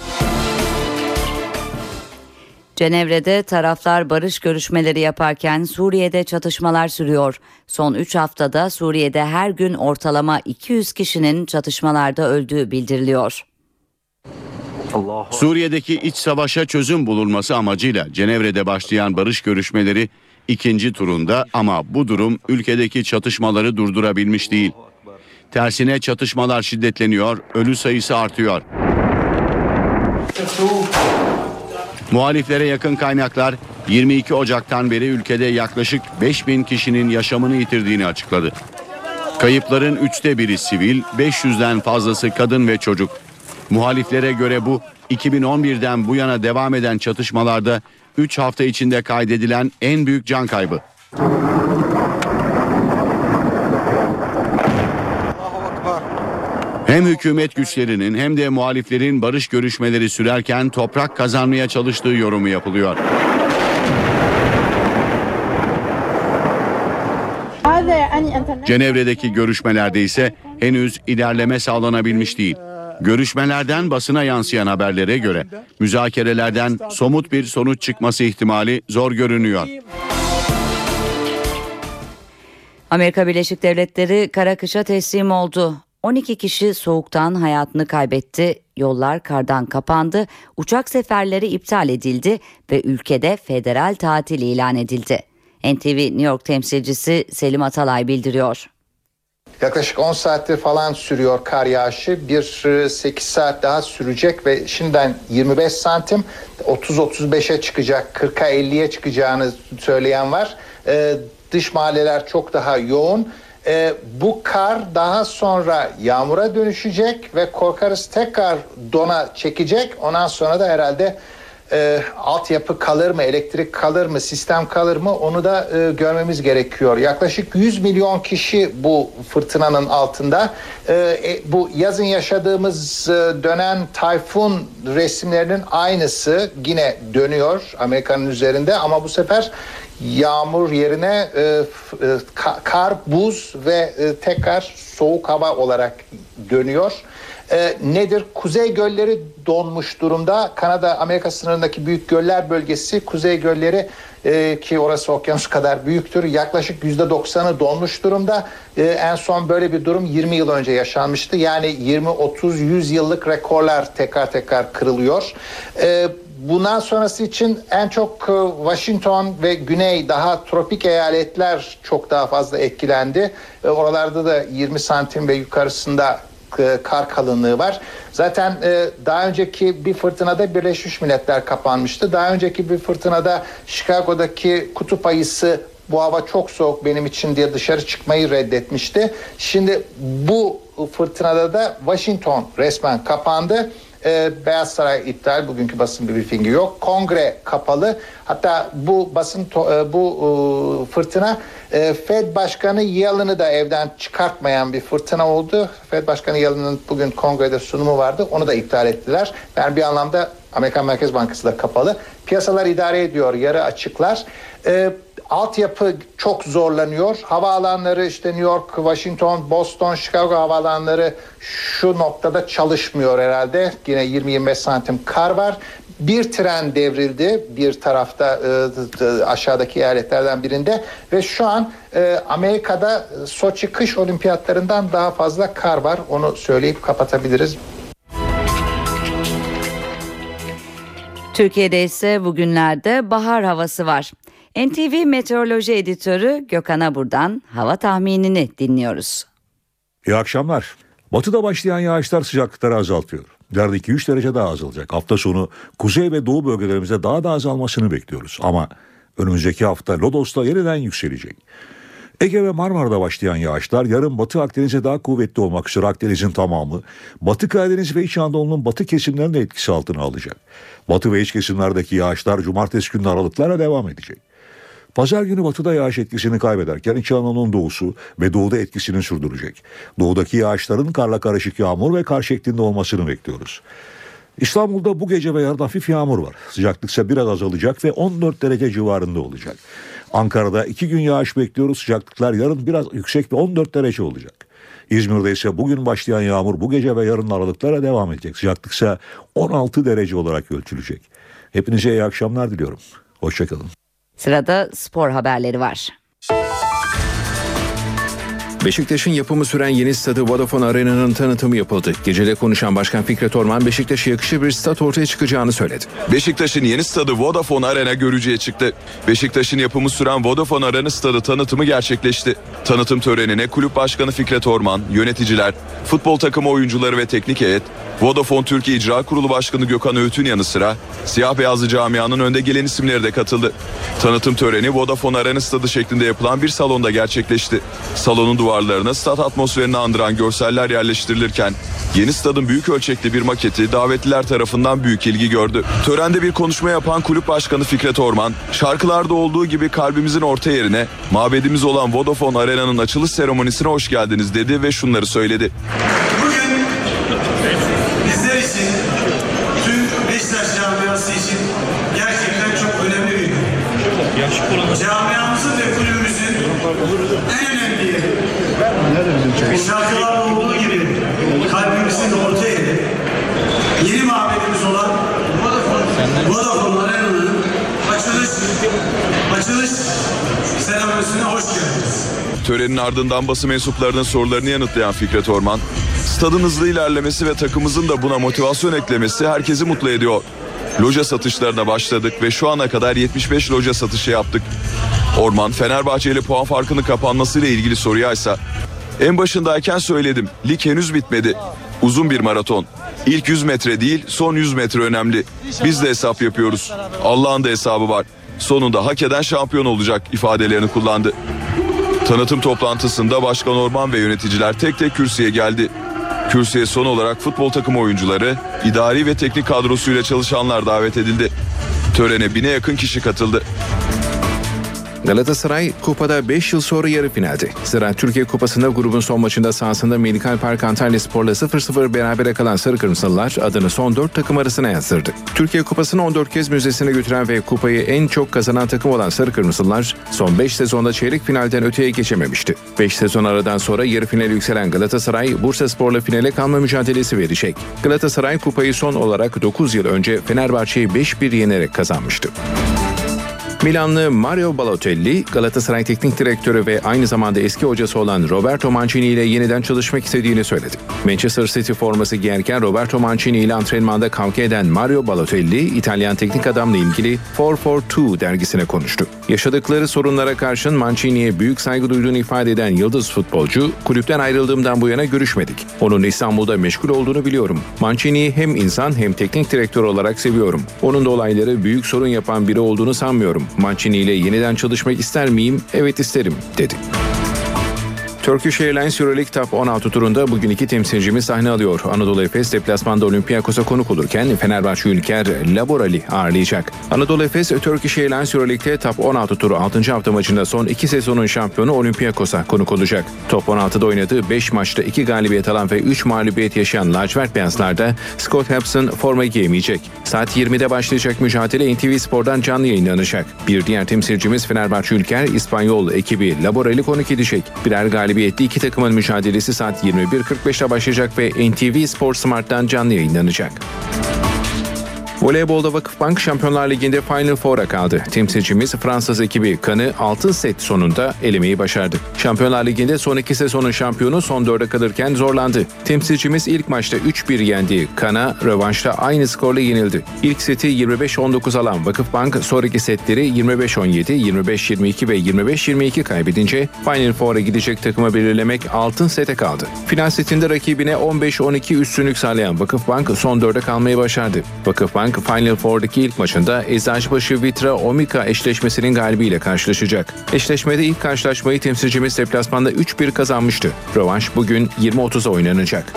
Cenevre'de taraflar barış görüşmeleri yaparken Suriye'de çatışmalar sürüyor. Son 3 haftada Suriye'de her gün ortalama 200 kişinin çatışmalarda öldüğü bildiriliyor. Suriye'deki iç savaşa çözüm bulunması amacıyla Cenevre'de başlayan barış görüşmeleri ikinci turunda ama bu durum ülkedeki çatışmaları durdurabilmiş değil. Tersine çatışmalar şiddetleniyor, ölü sayısı artıyor. Muhaliflere yakın kaynaklar 22 Ocak'tan beri ülkede yaklaşık 5000 kişinin yaşamını yitirdiğini açıkladı. Kayıpların üçte biri sivil, 500'den fazlası kadın ve çocuk. Muhaliflere göre bu 2011'den bu yana devam eden çatışmalarda 3 hafta içinde kaydedilen en büyük can kaybı. Hem hükümet güçlerinin hem de muhaliflerin barış görüşmeleri sürerken toprak kazanmaya çalıştığı yorumu yapılıyor. Cenevre'deki görüşmelerde ise henüz ilerleme sağlanabilmiş değil. Görüşmelerden basına yansıyan haberlere göre müzakerelerden somut bir sonuç çıkması ihtimali zor görünüyor. Amerika Birleşik Devletleri kara kışa teslim oldu. 12 kişi soğuktan hayatını kaybetti, yollar kardan kapandı, uçak seferleri iptal edildi ve ülkede federal tatil ilan edildi. NTV New York temsilcisi Selim Atalay bildiriyor. Yaklaşık 10 saattir falan sürüyor kar yağışı. Bir 8 saat daha sürecek ve şimdiden 25 santim 30-35'e çıkacak, 40'a 50'ye çıkacağını söyleyen var. Ee, dış mahalleler çok daha yoğun. Ee, bu kar daha sonra yağmura dönüşecek ve korkarız tekrar dona çekecek. Ondan sonra da herhalde e, altyapı kalır mı, elektrik kalır mı, sistem kalır mı onu da e, görmemiz gerekiyor. Yaklaşık 100 milyon kişi bu fırtınanın altında. E, e, bu yazın yaşadığımız e, dönen tayfun resimlerinin aynısı yine dönüyor Amerika'nın üzerinde ama bu sefer yağmur yerine e, e, ka, kar, buz ve e, tekrar soğuk hava olarak dönüyor. E, nedir? Kuzey gölleri donmuş durumda. Kanada Amerika sınırındaki büyük göller bölgesi kuzey gölleri e, ki orası okyanus kadar büyüktür. Yaklaşık yüzde doksanı donmuş durumda. E, en son böyle bir durum 20 yıl önce yaşanmıştı. Yani 20, 30, 100 yıllık rekorlar tekrar tekrar kırılıyor. E, bundan sonrası için en çok e, Washington ve güney daha tropik eyaletler çok daha fazla etkilendi. E, oralarda da 20 santim ve yukarısında kar kalınlığı var. Zaten e, daha önceki bir fırtınada Birleşmiş Milletler kapanmıştı. Daha önceki bir fırtınada Chicago'daki kutup ayısı bu hava çok soğuk benim için diye dışarı çıkmayı reddetmişti. Şimdi bu fırtınada da Washington resmen kapandı E, Beyaz Saray iptal, bugünkü basın briefingi yok. Kongre kapalı. Hatta bu basın to- e, bu e, fırtına e, Fed Başkanı Yellen'ı da evden çıkartmayan bir fırtına oldu. Fed Başkanı Yellen'ın bugün kongrede sunumu vardı. Onu da iptal ettiler. Yani bir anlamda Amerikan Merkez Bankası da kapalı. Piyasalar idare ediyor, yarı açıklar. E, altyapı çok zorlanıyor. Havaalanları işte New York, Washington, Boston, Chicago havaalanları şu noktada çalışmıyor herhalde. Yine 20-25 santim kar var. Bir tren devrildi bir tarafta e, aşağıdaki eyaletlerden birinde ve şu an e, Amerika'da Soçi kış olimpiyatlarından daha fazla kar var. Onu söyleyip kapatabiliriz. Türkiye'de ise bugünlerde bahar havası var. NTV Meteoroloji Editörü Gökhan Abur'dan hava tahminini dinliyoruz. İyi akşamlar. Batıda başlayan yağışlar sıcaklıkları azaltıyor. Derde 2-3 derece daha azalacak. Hafta sonu kuzey ve doğu bölgelerimizde daha da azalmasını bekliyoruz. Ama önümüzdeki hafta Lodos'ta yeniden yükselecek. Ege ve Marmara'da başlayan yağışlar yarın Batı Akdeniz'e daha kuvvetli olmak üzere Akdeniz'in tamamı, Batı Karadeniz ve İç Anadolu'nun batı kesimlerini de etkisi altına alacak. Batı ve iç kesimlerdeki yağışlar cumartesi günü aralıklarla devam edecek. Pazar günü batıda yağış etkisini kaybederken İç Anadolu'nun doğusu ve doğuda etkisini sürdürecek. Doğudaki yağışların karla karışık yağmur ve kar şeklinde olmasını bekliyoruz. İstanbul'da bu gece ve yarın hafif yağmur var. Sıcaklık ise biraz azalacak ve 14 derece civarında olacak. Ankara'da iki gün yağış bekliyoruz. Sıcaklıklar yarın biraz yüksek ve 14 derece olacak. İzmir'de ise bugün başlayan yağmur bu gece ve yarın aralıklara devam edecek. Sıcaklık ise 16 derece olarak ölçülecek. Hepinize iyi akşamlar diliyorum. Hoşçakalın. Sırada spor haberleri var. Beşiktaş'ın yapımı süren yeni stadı Vodafone Arena'nın tanıtımı yapıldı. Gecede konuşan Başkan Fikret Orman Beşiktaş'a yakışır bir stat ortaya çıkacağını söyledi. Beşiktaş'ın yeni stadı Vodafone Arena görücüye çıktı. Beşiktaş'ın yapımı süren Vodafone Arena stadı tanıtımı gerçekleşti. Tanıtım törenine kulüp başkanı Fikret Orman, yöneticiler, futbol takımı oyuncuları ve teknik heyet, Vodafone Türkiye İcra Kurulu Başkanı Gökhan Öğüt'ün yanı sıra siyah beyazlı camianın önde gelen isimleri de katıldı. Tanıtım töreni Vodafone Arena stadı şeklinde yapılan bir salonda gerçekleşti. Salonun duvarlarına stat atmosferini andıran görseller yerleştirilirken yeni stadın büyük ölçekli bir maketi davetliler tarafından büyük ilgi gördü. Törende bir konuşma yapan kulüp başkanı Fikret Orman, şarkılarda olduğu gibi kalbimizin orta yerine mabedimiz olan Vodafone Arena'nın açılış seremonisine hoş geldiniz dedi ve şunları söyledi. İçin gerçekten çok önemli bir gün. Camiamızın ve kulübümüzün en önemli yeri. Şarkılarda olduğu gibi kalbimizin orta yeri. Yeni mabedimiz olan Vodafone Arena'nın açılış, açılış seremonisine hoş geldiniz. Törenin ardından basın mensuplarının sorularını yanıtlayan Fikret Orman, stadın hızlı ilerlemesi ve takımımızın da buna motivasyon eklemesi herkesi mutlu ediyor. Loja satışlarına başladık ve şu ana kadar 75 loja satışı yaptık. Orman, Fenerbahçe ile puan farkının kapanmasıyla ilgili soruya ise en başındayken söyledim, lig henüz bitmedi. Uzun bir maraton. İlk 100 metre değil, son 100 metre önemli. Biz de hesap yapıyoruz. Allah'ın da hesabı var. Sonunda hak eden şampiyon olacak ifadelerini kullandı. Tanıtım toplantısında Başkan Orman ve yöneticiler tek tek kürsüye geldi. Kürsüye son olarak futbol takımı oyuncuları, idari ve teknik kadrosuyla çalışanlar davet edildi. Törene bine yakın kişi katıldı. Galatasaray kupada 5 yıl sonra yarı finalde. Zira Türkiye Kupası'nda grubun son maçında sahasında Medikal Park Antalya Spor'la 0-0 berabere kalan Sarı Kırmızılılar adını son 4 takım arasına yazdırdı. Türkiye Kupası'nı 14 kez müzesine götüren ve kupayı en çok kazanan takım olan Sarı Kırmızılılar son 5 sezonda çeyrek finalden öteye geçememişti. 5 sezon aradan sonra yarı finale yükselen Galatasaray Bursa Spor'la finale kalma mücadelesi verecek. Galatasaray kupayı son olarak 9 yıl önce Fenerbahçe'yi 5-1 yenerek kazanmıştı. Milanlı Mario Balotelli, Galatasaray Teknik Direktörü ve aynı zamanda eski hocası olan Roberto Mancini ile yeniden çalışmak istediğini söyledi. Manchester City forması giyerken Roberto Mancini ile antrenmanda kavga eden Mario Balotelli, İtalyan teknik adamla ilgili 442 dergisine konuştu. Yaşadıkları sorunlara karşın Mancini'ye büyük saygı duyduğunu ifade eden yıldız futbolcu, kulüpten ayrıldığımdan bu yana görüşmedik. Onun İstanbul'da meşgul olduğunu biliyorum. Mancini'yi hem insan hem teknik direktör olarak seviyorum. Onun da olayları büyük sorun yapan biri olduğunu sanmıyorum. Mancini ile yeniden çalışmak ister miyim? Evet isterim, dedi. Turkish Airlines Euroleague Top 16 turunda bugün iki temsilcimiz sahne alıyor. Anadolu Efes deplasmanda Olympiakos'a konuk olurken Fenerbahçe Ülker Laboral'i ağırlayacak. Anadolu Efes Turkish Airlines Euroleague'de Top 16 turu 6. hafta maçında son iki sezonun şampiyonu Olympiakos'a konuk olacak. Top 16'da oynadığı 5 maçta 2 galibiyet alan ve 3 mağlubiyet yaşayan lacivert beyazlarda Scott Hepson forma giyemeyecek. Saat 20'de başlayacak mücadele NTV Spor'dan canlı yayınlanacak. Bir diğer temsilcimiz Fenerbahçe Ülker İspanyol ekibi Laboral'i konuk edecek. Birer galibiyetli iki takımın mücadelesi saat 21.45'te başlayacak ve NTV Spor Smart'tan canlı yayınlanacak. Voleybolda Vakıfbank Şampiyonlar Ligi'nde Final Four'a kaldı. Temsilcimiz Fransız ekibi Kan'ı altın set sonunda elemeyi başardı. Şampiyonlar Ligi'nde son iki sezonun şampiyonu son dörde kalırken zorlandı. Temsilcimiz ilk maçta 3-1 yendi. Kan'a rövanşta aynı skorla yenildi. İlk seti 25-19 alan Vakıfbank sonraki setleri 25-17, 25-22 ve 25-22 kaybedince Final Four'a gidecek takımı belirlemek altın sete kaldı. Final setinde rakibine 15-12 üstünlük sağlayan Vakıfbank son dörde kalmayı başardı. Vakıfbank Final Four'daki ilk maçında Eczacıbaşı Vitra Omika eşleşmesinin galibiyle karşılaşacak. Eşleşmede ilk karşılaşmayı temsilcimiz deplasmanda 3-1 kazanmıştı. Rövanş bugün 20.30'a oynanacak.